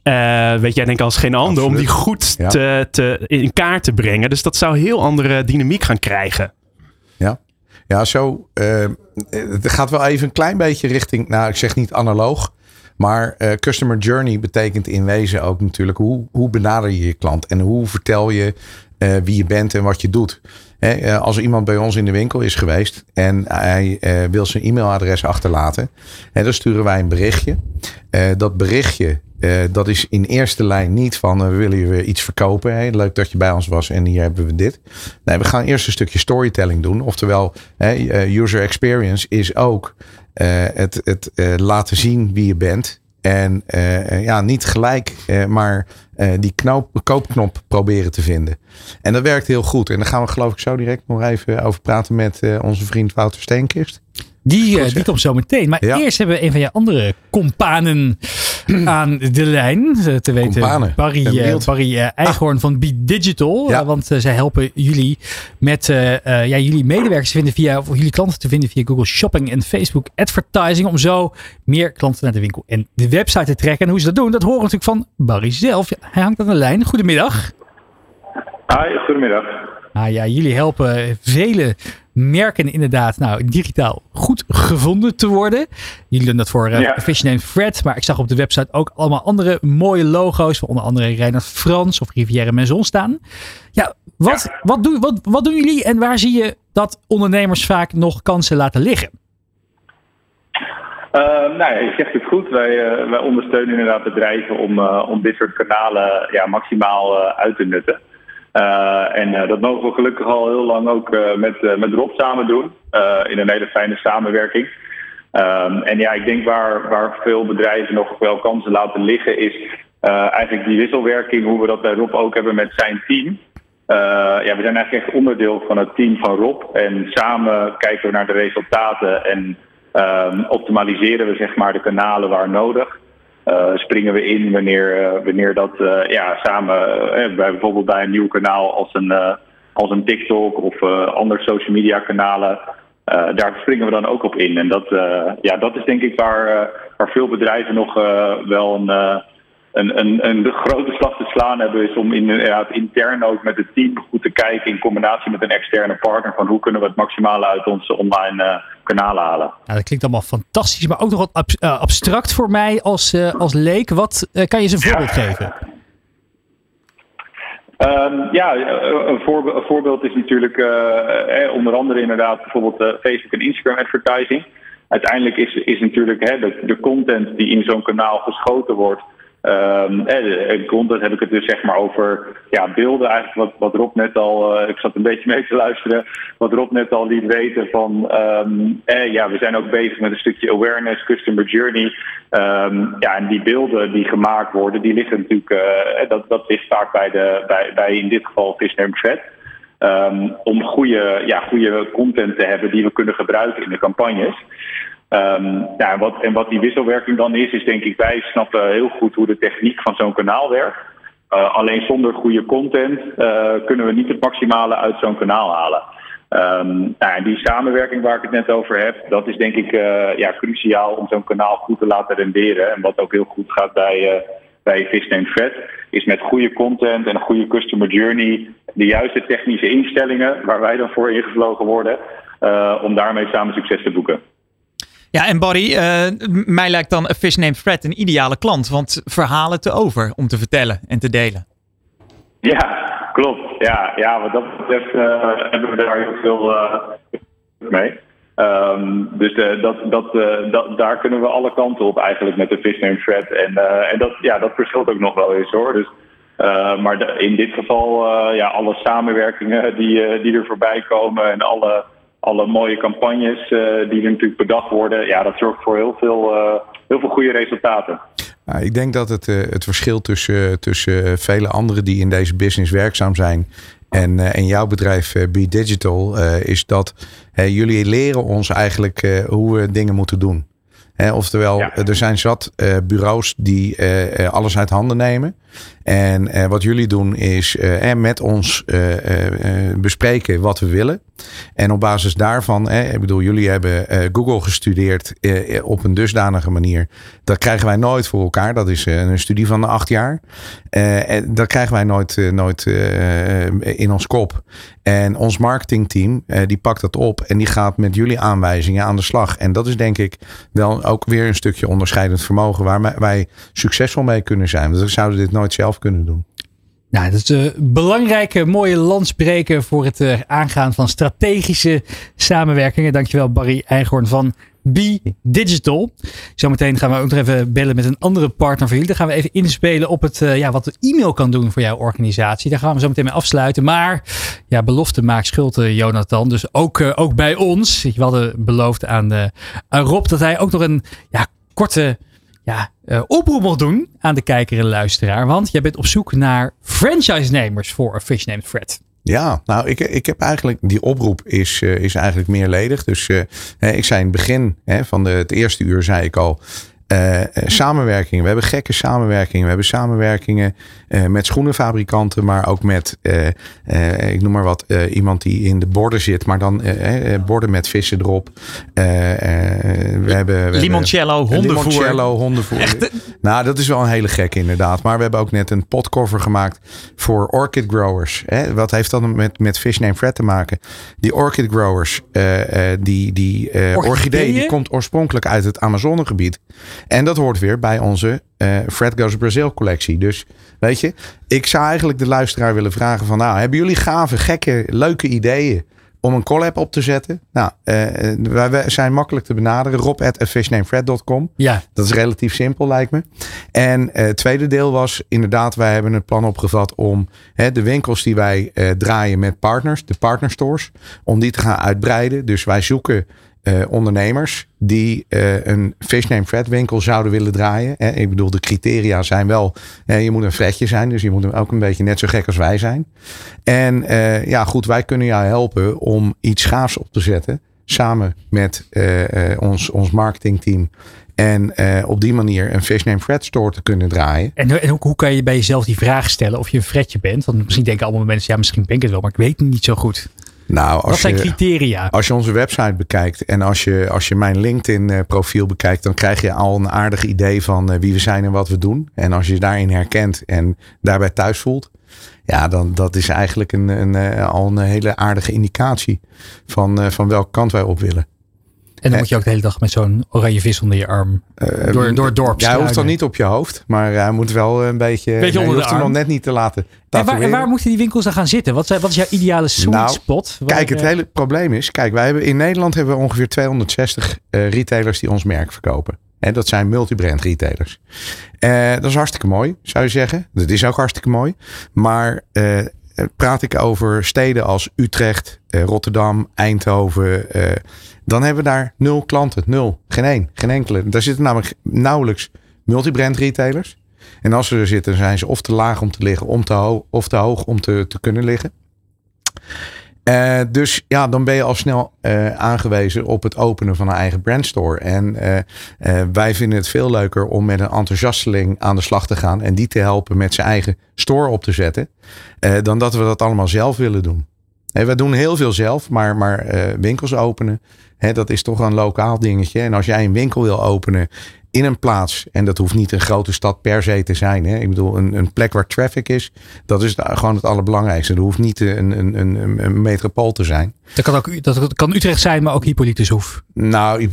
Speaker 8: Uh, weet jij denk ik als geen ander, Absoluut. om die goed ja. te, te, in kaart te brengen. Dus dat zou heel andere dynamiek gaan krijgen.
Speaker 6: Ja, ja zo. Uh, het gaat wel even een klein beetje richting, nou ik zeg niet analoog. Maar uh, customer journey betekent in wezen ook natuurlijk hoe, hoe benader je je klant en hoe vertel je uh, wie je bent en wat je doet. He, als iemand bij ons in de winkel is geweest en hij uh, wil zijn e-mailadres achterlaten, he, dan sturen wij een berichtje. dat berichtje uh, dat is in eerste lijn niet van uh, we willen je iets verkopen. Hey, leuk dat je bij ons was en hier hebben we dit. Nee, we gaan eerst een stukje storytelling doen. Oftewel, uh, user experience is ook het, het laten zien wie je bent. En ja, niet gelijk, maar die knoop, koopknop proberen te vinden. En dat werkt heel goed. En daar gaan we geloof ik zo direct nog even over praten met onze vriend Wouter Steenkist.
Speaker 1: Die, die komt zo meteen. Maar ja. eerst hebben we een van je andere companen aan de lijn. Te weten Companen. Barry, uh, Barry uh, Eichhorn ah. van Be Digital. Ja. want zij helpen jullie met ja, jullie medewerkers te vinden via, of jullie klanten te vinden via Google Shopping en Facebook Advertising. Om zo meer klanten naar de winkel en de website te trekken. En hoe ze dat doen, dat horen we natuurlijk van Barry zelf. Hij hangt aan de lijn. Goedemiddag.
Speaker 9: Hi, goedemiddag.
Speaker 1: Ah ja, jullie helpen vele merken inderdaad nou, digitaal goed gevonden te worden. Jullie doen dat voor uh, ja. Vision Fred, maar ik zag op de website ook allemaal andere mooie logo's, onder andere Reinhard Frans of Rivière Maison staan. Ja, wat, ja. Wat, doen, wat, wat doen jullie en waar zie je dat ondernemers vaak nog kansen laten liggen?
Speaker 9: Uh, nou ja, je zegt het goed. Wij, uh, wij ondersteunen inderdaad bedrijven om, uh, om dit soort kanalen ja, maximaal uit te nutten. Uh, en uh, dat mogen we gelukkig al heel lang ook uh, met, met Rob samen doen. in een hele fijne samenwerking. Um, en ja, ik denk waar, waar veel bedrijven nog wel kansen laten liggen, is eigenlijk die wisselwerking, hoe we dat bij Rob ook hebben met zijn team. ja, we zijn eigenlijk echt onderdeel van het team van Rob. En samen kijken we naar de resultaten en um, optimaliseren we zeg maar de kanalen waar nodig. Uh, springen we in wanneer, uh, wanneer dat uh, ja, samen, bij bijvoorbeeld bij een nieuw kanaal als een, als een TikTok of andere social media kanalen, daar springen we dan ook op in. En dat, ja, dat is denk ik waar, waar veel bedrijven nog wel een een, een, een de grote slag te slaan hebben is om inderdaad intern ook met het team goed te kijken in combinatie met een externe partner van hoe kunnen we het maximale uit onze online uh, kanalen halen.
Speaker 1: Dat klinkt allemaal fantastisch, maar ook nog wat ab uh, abstract voor mij als, uh, als leek. Wat kan je eens een voorbeeld ja. geven?
Speaker 9: Um, ja, een, voorbe een, voorbeeld is natuurlijk eh, onder andere inderdaad bijvoorbeeld Facebook en Instagram advertising. Uiteindelijk is, is natuurlijk hè, de, de content die in zo'n kanaal geschoten wordt, Um, en heb ik het dus zeg maar over ja, beelden eigenlijk wat, wat Rob net al, uh, ik zat een beetje mee te luisteren, wat Rob net al liet weten van um, eh, ja, we zijn ook bezig met een stukje awareness, customer journey. Um, ja, en die beelden die gemaakt worden, die liggen natuurlijk, uh, dat, dat ligt vaak bij, de, bij, bij in dit geval Visnum Vet. Om goede, ja, goede content te hebben die we kunnen gebruiken in de campagnes. Um, ja, wat, en wat die wisselwerking dan is, is denk ik, wij snappen heel goed hoe de techniek van zo'n kanaal werkt. Uh, alleen zonder goede content uh, kunnen we niet het maximale uit zo'n kanaal halen. Um, nou, en die samenwerking waar ik het net over heb, dat is denk ik uh, ja, cruciaal om zo'n kanaal goed te laten renderen. En wat ook heel goed gaat bij, bij Fish Vet, is met goede content en een goede customer journey de juiste technische instellingen, waar wij dan voor ingevlogen worden, om daarmee samen succes te boeken.
Speaker 5: Ja, en Barry, uh, mij lijkt dan A Fish Named Fred een ideale klant. Want verhalen te over om te vertellen en te delen.
Speaker 9: Ja, klopt. Ja, ja wat dat betreft uh, hebben we daar heel veel uh, mee. Um, dus dat, dat, dat, daar kunnen we alle kanten op eigenlijk met de Fish Named Fred. En, en dat, ja, dat verschilt ook nog wel eens hoor. Dus, maar in dit geval, ja, alle samenwerkingen die, die er voorbij komen en alle alle mooie campagnes uh, die er natuurlijk bedacht worden, ja, dat zorgt voor heel veel, uh, heel veel goede resultaten.
Speaker 6: Nou, ik denk dat het, uh, het verschil tussen, tussen vele anderen die in deze business werkzaam zijn En, en jouw bedrijf Be Digital is dat jullie leren ons eigenlijk hoe we dingen moeten doen. oftewel, ja. er zijn zat bureaus die alles uit handen nemen. En wat jullie doen is met ons bespreken wat we willen. En op basis daarvan, ik bedoel, jullie hebben Google gestudeerd op een dusdanige manier. Dat krijgen wij nooit voor elkaar. Dat is een studie van acht jaar. en dat krijgen wij nooit, nooit in ons kop. En ons marketingteam, die pakt dat op en die gaat met jullie aanwijzingen aan de slag. En dat is denk ik wel ook weer een stukje onderscheidend vermogen waar wij succesvol mee kunnen zijn. We zouden dit nooit zelf kunnen doen.
Speaker 1: Nou, dat is een belangrijke, mooie landsbreken voor het aangaan van strategische samenwerkingen. Dankjewel Barry Eichhorn van Be Digital. Zometeen gaan we ook nog even bellen met een andere partner van jullie. Dan gaan we even inspelen op het, uh, ja, wat de e-mail kan doen voor jouw organisatie. Daar gaan we zo meteen mee afsluiten. Maar ja, belofte maakt schuld, uh, Jonathan. Dus ook, ook bij ons. We hadden beloofd aan, aan Rob dat hij ook nog een ja, korte ja, oproep mocht doen aan de kijker en luisteraar. Want jij bent op zoek naar franchise-nemers voor A Fish Named Fred.
Speaker 6: Ja, nou, ik, ik heb eigenlijk, die oproep is, uh, is eigenlijk meerledig. Dus uh, ik zei in het begin hè, van de, het eerste uur, zei ik al, uh, samenwerkingen. We hebben gekke samenwerkingen. We hebben samenwerkingen uh, met schoenenfabrikanten, maar ook met, uh, ik noem maar wat, iemand die in de borden zit, maar dan borden met vissen erop. we hebben, we
Speaker 5: limoncello,
Speaker 6: hebben,
Speaker 5: hondenvoer.
Speaker 6: Limoncello, hondenvoer. Echt? Nou, dat is wel een hele gekke inderdaad. Maar we hebben ook net een potcover gemaakt voor orchid growers. Hè? Wat heeft dat met, met Fish Name Fred te maken? Die orchid growers, die, die orchidee, die komt oorspronkelijk uit het Amazonegebied. En dat hoort weer bij onze Fred Goes Brazil collectie. Dus weet je, ik zou eigenlijk de luisteraar willen vragen van... Nou, hebben jullie gave, gekke, leuke ideeën om een collab op te zetten? Nou, uh, wij zijn makkelijk te benaderen. Rob at fishnamefred.com.
Speaker 1: Ja.
Speaker 6: Dat is relatief simpel, lijkt me. En uh, het tweede deel was inderdaad, wij hebben het plan opgevat om hè, de winkels die wij draaien met partners, de partnerstores, om die te gaan uitbreiden. Dus wij zoeken uh, ondernemers die uh, een Fish Name Fred winkel zouden willen draaien. Ik bedoel, de criteria zijn wel, je moet een Fredje zijn, dus je moet ook een beetje net zo gek als wij zijn. En uh, ja, goed, wij kunnen jou helpen om iets gaafs op te zetten, samen met ons, ons marketingteam. En op die manier een Fish Name Fred store te kunnen draaien.
Speaker 1: En, en hoe, hoe, kan je bij jezelf die vraag stellen of je een Fredje bent? Want misschien denken allemaal mensen, ja misschien ben ik het wel, maar ik weet het niet zo goed.
Speaker 6: Nou,
Speaker 1: Wat zijn
Speaker 6: je,
Speaker 1: criteria?
Speaker 6: Als je onze website bekijkt en als je, als je mijn LinkedIn profiel bekijkt, dan krijg je al een aardig idee van wie we zijn en wat we doen. En als je je daarin herkent en daarbij thuis voelt, ja, dan dat is eigenlijk een, een, al een hele aardige indicatie van, van welke kant wij op willen.
Speaker 1: En dan moet je ook de hele dag met zo'n oranje vis onder je arm uh, door, door het dorp
Speaker 6: Ja, hij hoeft dan niet op je hoofd, maar hij moet wel een beetje...
Speaker 1: beetje onder de
Speaker 6: arm. nog net niet te laten
Speaker 1: en waar, en waar, moeten die winkels dan gaan zitten? Wat, wat is jouw ideale sweet
Speaker 6: nou,
Speaker 1: spot?
Speaker 6: Kijk, het hele probleem is... Kijk, wij hebben in Nederland hebben we ongeveer 260 uh, retailers die ons merk verkopen. En dat zijn multibrand retailers. Dat is hartstikke mooi, zou je zeggen. Dat is ook hartstikke mooi. Maar praat ik over steden als Utrecht, Rotterdam, Eindhoven. Dan hebben we daar nul klanten. Nul. Geen één. Geen enkele. Daar zitten namelijk nauwelijks multibrand retailers. En als ze er zitten, zijn ze of te laag om te liggen, om te of te hoog om te, te kunnen liggen. Uh, dus ja, dan ben je al snel uh, aangewezen op het openen van een eigen brandstore. En uh, wij vinden het veel leuker om met een enthousiasteling aan de slag te gaan en die te helpen met zijn eigen store op te zetten, dan dat we dat allemaal zelf willen doen. En we doen heel veel zelf, maar, maar winkels openen, dat is toch een lokaal dingetje. En als jij een winkel wil openen in een plaats. En dat hoeft niet een grote stad per se te zijn. Hè. Ik bedoel, een, een plek waar traffic is. Dat is gewoon het allerbelangrijkste. Dat hoeft niet een, een, een, een metropool te zijn.
Speaker 1: Dat kan, ook, dat kan Utrecht zijn, maar ook Hippolytus Hoef.
Speaker 6: Nou,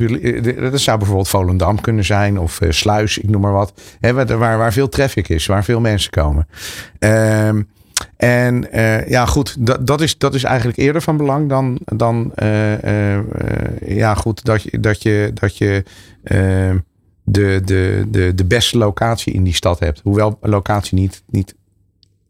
Speaker 6: dat zou bijvoorbeeld Volendam kunnen zijn. Of uh, Sluis, ik noem maar wat. Hè, waar, waar veel traffic is. Waar veel mensen komen. Um, en uh, ja, goed, dat, dat, is, dat is eigenlijk eerder van belang dan, dan uh, uh, ja, goed, dat je, dat je, dat je de, de, de, de beste locatie in die stad hebt. Hoewel locatie niet, niet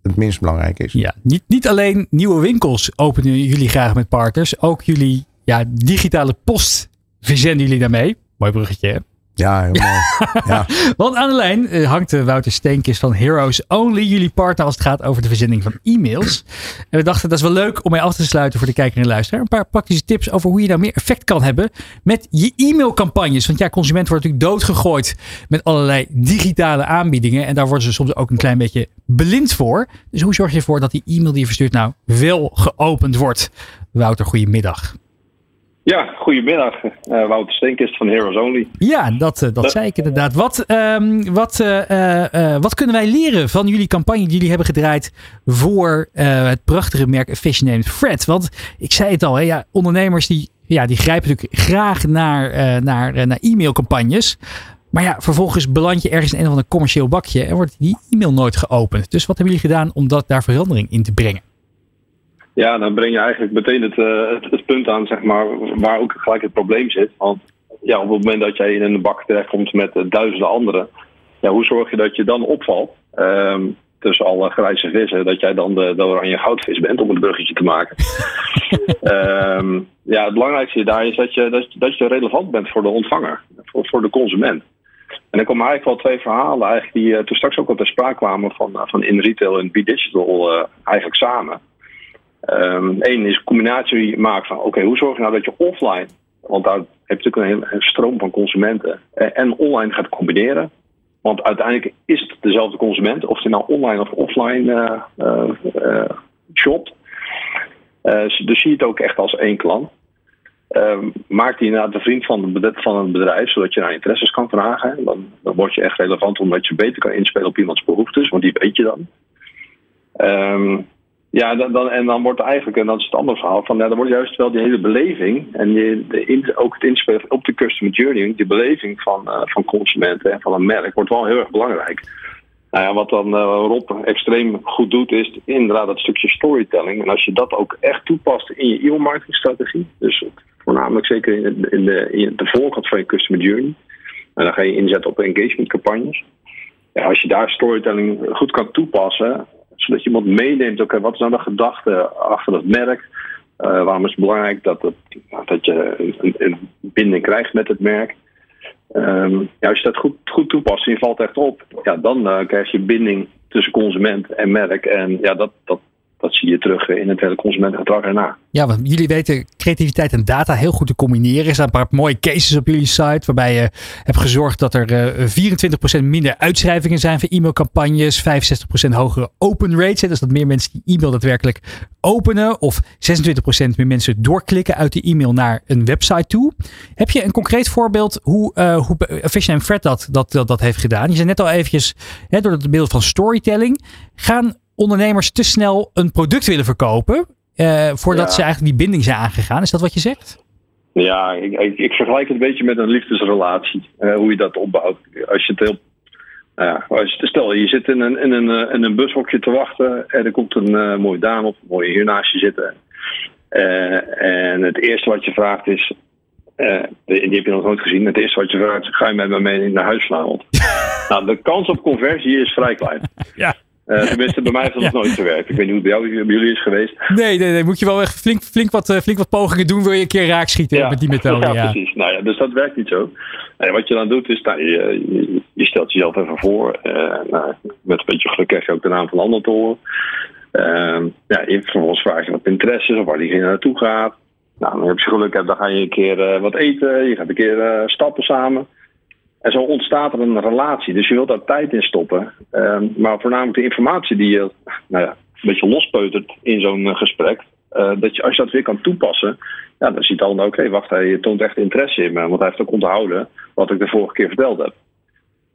Speaker 6: het minst belangrijk is.
Speaker 1: Ja, niet, niet alleen nieuwe winkels openen jullie graag met partners. Ook jullie ja, digitale post verzenden jullie daarmee. Mooi bruggetje hè?
Speaker 6: Ja, heel mooi. ja.
Speaker 1: Want aan de lijn eh, hangt eh, Wouter Steenkist van Heroes Only, jullie partner als het gaat over de verzending van e-mails. En we dachten dat is wel leuk om mee af te sluiten voor de kijker en luisteraar. Een paar praktische tips over hoe je nou meer effect kan hebben met je e-mailcampagnes. Want ja, consument wordt natuurlijk doodgegooid met allerlei digitale aanbiedingen. En daar worden ze soms ook een klein beetje blind voor. Dus hoe zorg je ervoor dat die e-mail die je verstuurt nou wel geopend wordt? Wouter, goedemiddag.
Speaker 10: Ja, goedemiddag. Uh, Wouter Steenkist van Heroes Only.
Speaker 1: Ja, dat, uh, dat zei ik inderdaad. Wat, um, wat, uh, wat kunnen wij leren van jullie campagne die jullie hebben gedraaid voor het prachtige merk Fish Named Fred? Want ik zei het al, hè, ja, ondernemers die, ja, die grijpen natuurlijk graag naar, naar, naar e-mailcampagnes. Maar ja, vervolgens beland je ergens in een of ander commercieel bakje en wordt die e-mail nooit geopend. Dus wat hebben jullie gedaan om dat, daar verandering in te brengen?
Speaker 10: Ja, dan breng je eigenlijk meteen het, uh, het, het, punt aan, zeg maar, waar ook gelijk het probleem zit. Want ja, op het moment dat jij in een bak terechtkomt met uh, duizenden anderen, ja, hoe zorg je dat je dan opvalt um, tussen alle grijze vissen, dat jij dan de, de oranje goudvis bent, om een bruggetje te maken. um, ja, het belangrijkste daar is dat je, dat, dat je relevant bent voor de ontvanger, voor, voor de consument. En er komen eigenlijk wel twee verhalen eigenlijk die uh, toen straks ook al ter sprake kwamen van, van in retail en B-digital eigenlijk samen. Eén ehm, is een combinatie maken van oké, hoe zorg je nou dat je offline, want daar heb je natuurlijk een hele stroom van consumenten, eh, en online gaat combineren. Want uiteindelijk is het dezelfde consument, of hij nou online of offline uh, uh, shopt. dus zie je het ook echt als één klant. Um, maak die inderdaad de vriend van, van het bedrijf, zodat je naar interesses kan vragen. Dan, dan word je echt relevant omdat je beter kan inspelen op iemands behoeftes, want die weet je dan. Um, ja, dan, en dan wordt eigenlijk, en dat is het andere verhaal, van ja, dan wordt juist wel die hele beleving en je, de, ook het inspelen op de customer journey, die beleving van, uh, van consumenten en van een merk, wordt wel heel erg belangrijk. Nou ja, wat dan uh, Rob extreem goed doet, is inderdaad dat stukje storytelling. En als je dat ook echt toepast in je e-mail marketingstrategie, dus voornamelijk zeker in de, in de, de voorkant van je customer journey, en dan ga je inzetten op engagement campagnes. Ja, als je daar storytelling goed kan toepassen, zodat je iemand meeneemt, oké, wat is nou de gedachte achter dat merk? Uh, waarom is het belangrijk dat, het, dat je een, binding krijgt met het merk? Um, ja, als je dat goed, goed toepast en je valt echt op, ja, dan uh, krijg je binding tussen consument en merk. En ja, dat, dat, dat zie je terug in het hele consumentengedrag erna.
Speaker 1: Ja, want jullie weten creativiteit en data heel goed te combineren. Er staan een paar mooie cases op jullie site waarbij je hebt gezorgd dat er 24% minder uitschrijvingen zijn voor e-mailcampagnes, 65% hogere open rates. Dus dat meer mensen die e-mail daadwerkelijk openen of 26% meer mensen doorklikken uit die e-mail naar een website toe. Heb je een concreet voorbeeld hoe, uh, hoe Fred dat, dat, dat, dat heeft gedaan? Je zei net al eventjes, hè, door het beeld van storytelling, gaan ondernemers te snel een product willen verkopen. Uh, voordat ze eigenlijk die binding zijn aangegaan. Is dat wat je zegt?
Speaker 10: Ja, ik, ik, ik vergelijk het een beetje met een liefdesrelatie. Uh, hoe je dat opbouwt. Als je het heel. Ja, stel, je zit in een, in, een, in een bushokje te wachten en er komt een uh, mooie dame op, een mooie hier naast je zitten. en het eerste wat je vraagt is: die heb je nog nooit gezien. Het eerste wat je vraagt, ga je met me mee naar huis vanavond? nou, de kans op conversie is vrij klein.
Speaker 1: Ja.
Speaker 10: Uh, tenminste, bij mij heeft dat nog nooit gewerkt. Ik weet niet hoe het bij, jou, bij jullie is geweest.
Speaker 1: Nee, nee, nee. Moet je wel echt flink, flink, wat, uh, flink wat pogingen doen. Wil je een keer raak schieten ja. met die methode.
Speaker 10: Ja, ja, precies. Nou ja, dus dat werkt niet zo. En wat je dan doet, is nou, je, je, je, stelt jezelf even voor. Uh, nou, met een beetje geluk krijg je ook de naam van de ander te horen. ja, je vervolgens vraag je wat interesse is of waar diegene naartoe gaat. Nou, dan heb je geluk dan ga je een keer wat eten. Je gaat een keer stappen samen. En zo ontstaat er een relatie. Dus je wilt daar tijd in stoppen. Um, maar voornamelijk de informatie die je nou een beetje lospeutert in zo'n uh, gesprek. Uh, dat je, als je dat weer kan toepassen, ja, dan ziet al, oké, okay, wacht, hij toont echt interesse in me. Want hij heeft ook onthouden wat ik de vorige keer verteld heb.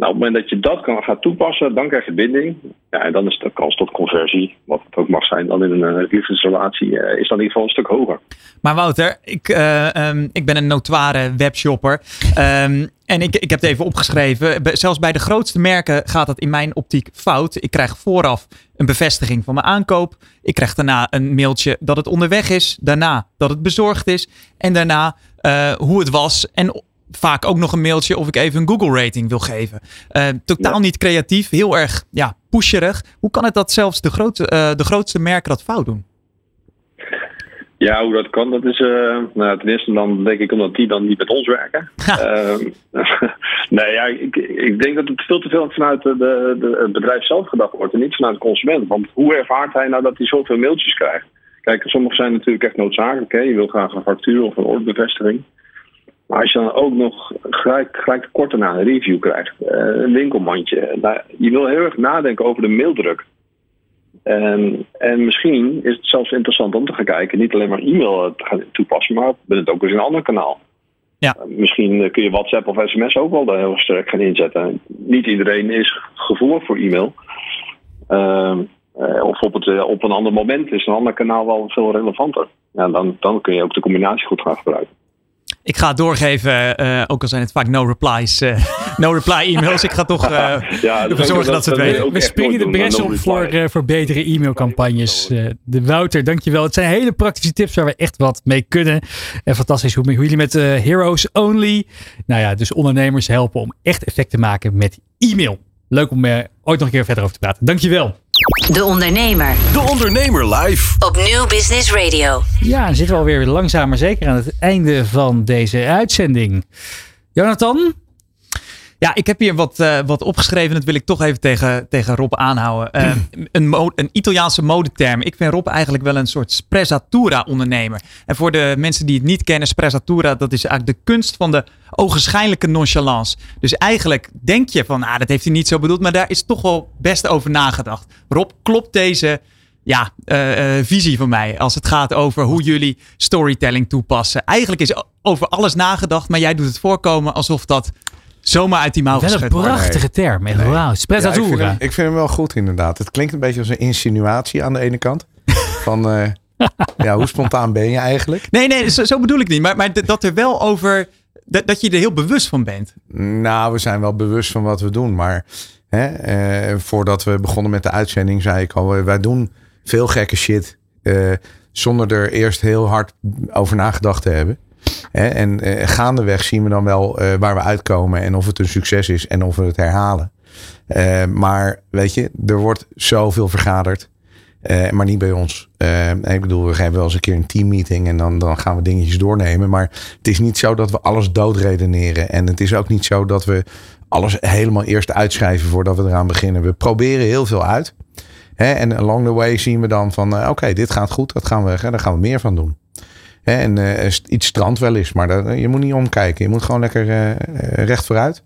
Speaker 10: Nou, op het moment dat je dat kan gaan toepassen, dan krijg je binding. Ja, en dan is de kans tot conversie, wat het ook mag zijn, dan in een uh, liefdesrelatie, uh, is dan in ieder geval een stuk hoger.
Speaker 5: Maar Wouter, ik, uh, um, ik ben een notoire webshopper. Um, en ik, ik heb het even opgeschreven. Zelfs bij de grootste merken gaat het in mijn optiek fout. Ik krijg vooraf een bevestiging van mijn aankoop. Ik krijg daarna een mailtje dat het onderweg is. Daarna dat het bezorgd is. En daarna hoe het was. En vaak ook nog een mailtje of ik even een Google rating wil geven. Uh, totaal niet creatief, heel erg ja, pusherig. Hoe kan het dat zelfs de, grote, uh, de grootste merken dat fout doen?
Speaker 10: Ja, hoe dat kan, dat is uh, nou, ten eerste dan denk ik omdat die dan niet met ons werken. Uh, nee, ja, ik, ik denk dat het veel te veel vanuit de, de, het bedrijf zelf gedacht wordt en niet vanuit de consument. Want hoe ervaart hij nou dat hij zoveel mailtjes krijgt? Kijk, sommige zijn natuurlijk echt noodzakelijk. Hè? Je wil graag een factuur of een ordebevestiging. Maar als je dan ook nog gelijk, gelijk kort daarna een review krijgt, uh, een winkelmandje. Je wil heel erg nadenken over de maildruk. En, en misschien is het zelfs interessant om te gaan kijken, niet alleen maar e-mail te gaan toepassen, maar ben het ook eens een ander kanaal.
Speaker 5: Ja.
Speaker 10: Misschien kun je WhatsApp of sms ook wel heel sterk gaan inzetten. Niet iedereen is gevoelig voor e-mail. Uh, of op, het, op een ander moment is een ander kanaal wel veel relevanter. Ja, dan, dan kun je ook de combinatie goed gaan gebruiken.
Speaker 5: Ik ga het doorgeven, uh, ook al zijn het vaak no replies, uh, no reply e-mails. Ik ga toch uh, ja, ervoor zorgen dat, dat, ze het weten.
Speaker 1: We springen de bres op voor, voor betere e-mailcampagnes. de Wouter, dankjewel. Het zijn hele praktische tips waar we echt wat mee kunnen. En fantastisch hoe, hoe jullie met Heroes Only, nou ja, dus ondernemers helpen om echt effect te maken met e-mail. Leuk om er ooit nog een keer verder over te praten. Dankjewel.
Speaker 3: De Ondernemer.
Speaker 2: De Ondernemer live.
Speaker 3: Op Nieuw Business Radio.
Speaker 1: Ja, dan zitten we alweer langzaam maar zeker aan het einde van deze uitzending. Jonathan?
Speaker 5: Ja, ik heb hier wat, uh, wat opgeschreven. Dat wil ik toch even tegen, tegen Rob aanhouden. Uh, een, een Italiaanse modeterm. Ik vind Rob eigenlijk wel een soort sprezzatura-ondernemer. En voor de mensen die het niet kennen, sprezzatura, dat is eigenlijk de kunst van de ogenschijnlijke nonchalance. Dus eigenlijk denk je van, ah, dat heeft hij niet zo bedoeld. Maar daar is toch wel best over nagedacht. Rob, klopt deze ja, uh, visie van mij als het gaat over hoe jullie storytelling toepassen? Eigenlijk is over alles nagedacht, maar jij doet het voorkomen alsof dat zomaar uit die mouw
Speaker 1: Wel een prachtige term. Echt, nee. Wauw, sprezzatura.
Speaker 6: Ja, ik, vind hem, ik vind hem wel goed inderdaad. Het klinkt een beetje als een insinuatie aan de ene kant. Van, uh, ja, hoe spontaan ben je eigenlijk?
Speaker 5: Nee, nee, zo, zo bedoel ik niet. Maar, maar dat er wel over... Dat, dat je er heel bewust van bent.
Speaker 6: Nou, we zijn wel bewust van wat we doen. Maar hè, eh, voordat we begonnen met de uitzending zei ik al... Wij doen veel gekke shit. Uh, zonder er eerst heel hard over nagedacht te hebben. En eh, gaandeweg zien we dan wel eh, waar we uitkomen en of het een succes is en of we het herhalen. Eh, maar weet je, er wordt zoveel vergaderd. maar niet bij ons. ik bedoel, we geven wel eens een keer een teammeeting en dan, dan gaan we dingetjes doornemen. Maar het is niet zo dat we alles doodredeneren. En het is ook niet zo dat we alles helemaal eerst uitschrijven voordat we eraan beginnen. We proberen heel veel uit. en along the way zien we dan van, oké, dit gaat goed, dat gaan we, daar gaan we meer van doen. En uh, iets strand wel is, maar dat, je moet niet omkijken. Je moet gewoon lekker uh, recht vooruit.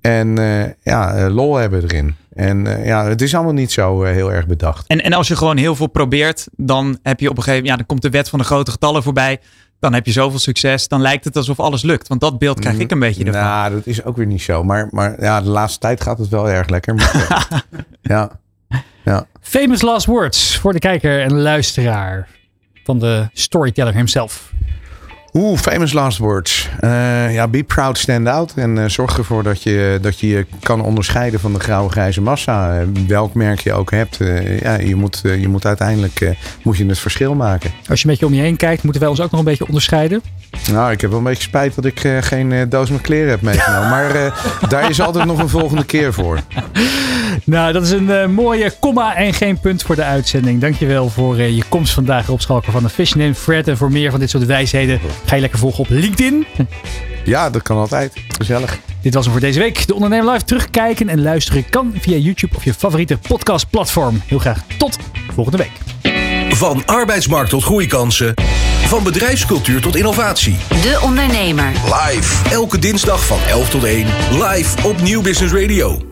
Speaker 6: En uh, ja, lol hebben erin. En ja, het is allemaal niet zo heel erg bedacht.
Speaker 5: En, en als je gewoon heel veel probeert, dan heb je op een gegeven moment, ja, dan komt de wet van de grote getallen voorbij. Dan heb je zoveel succes, dan lijkt het alsof alles lukt. Want dat beeld krijg ik een beetje ervan.
Speaker 6: Nou, dat is ook weer niet zo. Maar, maar ja, de laatste tijd gaat het wel erg lekker. Maar, ja, ja.
Speaker 1: Famous last words voor de kijker en luisteraar van de storyteller himself.
Speaker 6: Oeh, famous last words. Uh, ja, be proud, stand out. En uh, zorg ervoor dat je, dat je je kan onderscheiden van de grauwe grijze massa. Uh, welk merk je ook hebt. ja, je moet, je moet uiteindelijk moet je het verschil maken.
Speaker 1: Als je een beetje om je heen kijkt, moeten wij ons ook nog een beetje onderscheiden?
Speaker 6: Nou, ik heb wel een beetje spijt dat ik geen doos met kleren heb meegenomen. maar daar is altijd nog een volgende keer voor.
Speaker 1: Nou, dat is een mooie komma en geen punt voor de uitzending. Dankjewel voor je komst vandaag op Schalker van de Fish Name Fred. En voor meer van dit soort wijsheden Ga je lekker volgen op LinkedIn?
Speaker 6: Ja, dat kan altijd. Gezellig.
Speaker 1: Dit was hem voor deze week. De Ondernemer Live terugkijken en luisteren kan via YouTube of je favoriete podcastplatform. Heel graag tot volgende week.
Speaker 2: Van arbeidsmarkt tot groeikansen. Van bedrijfscultuur tot innovatie.
Speaker 3: De Ondernemer.
Speaker 2: Live. Elke dinsdag van 11 tot 1. Live op Nieuw Business Radio.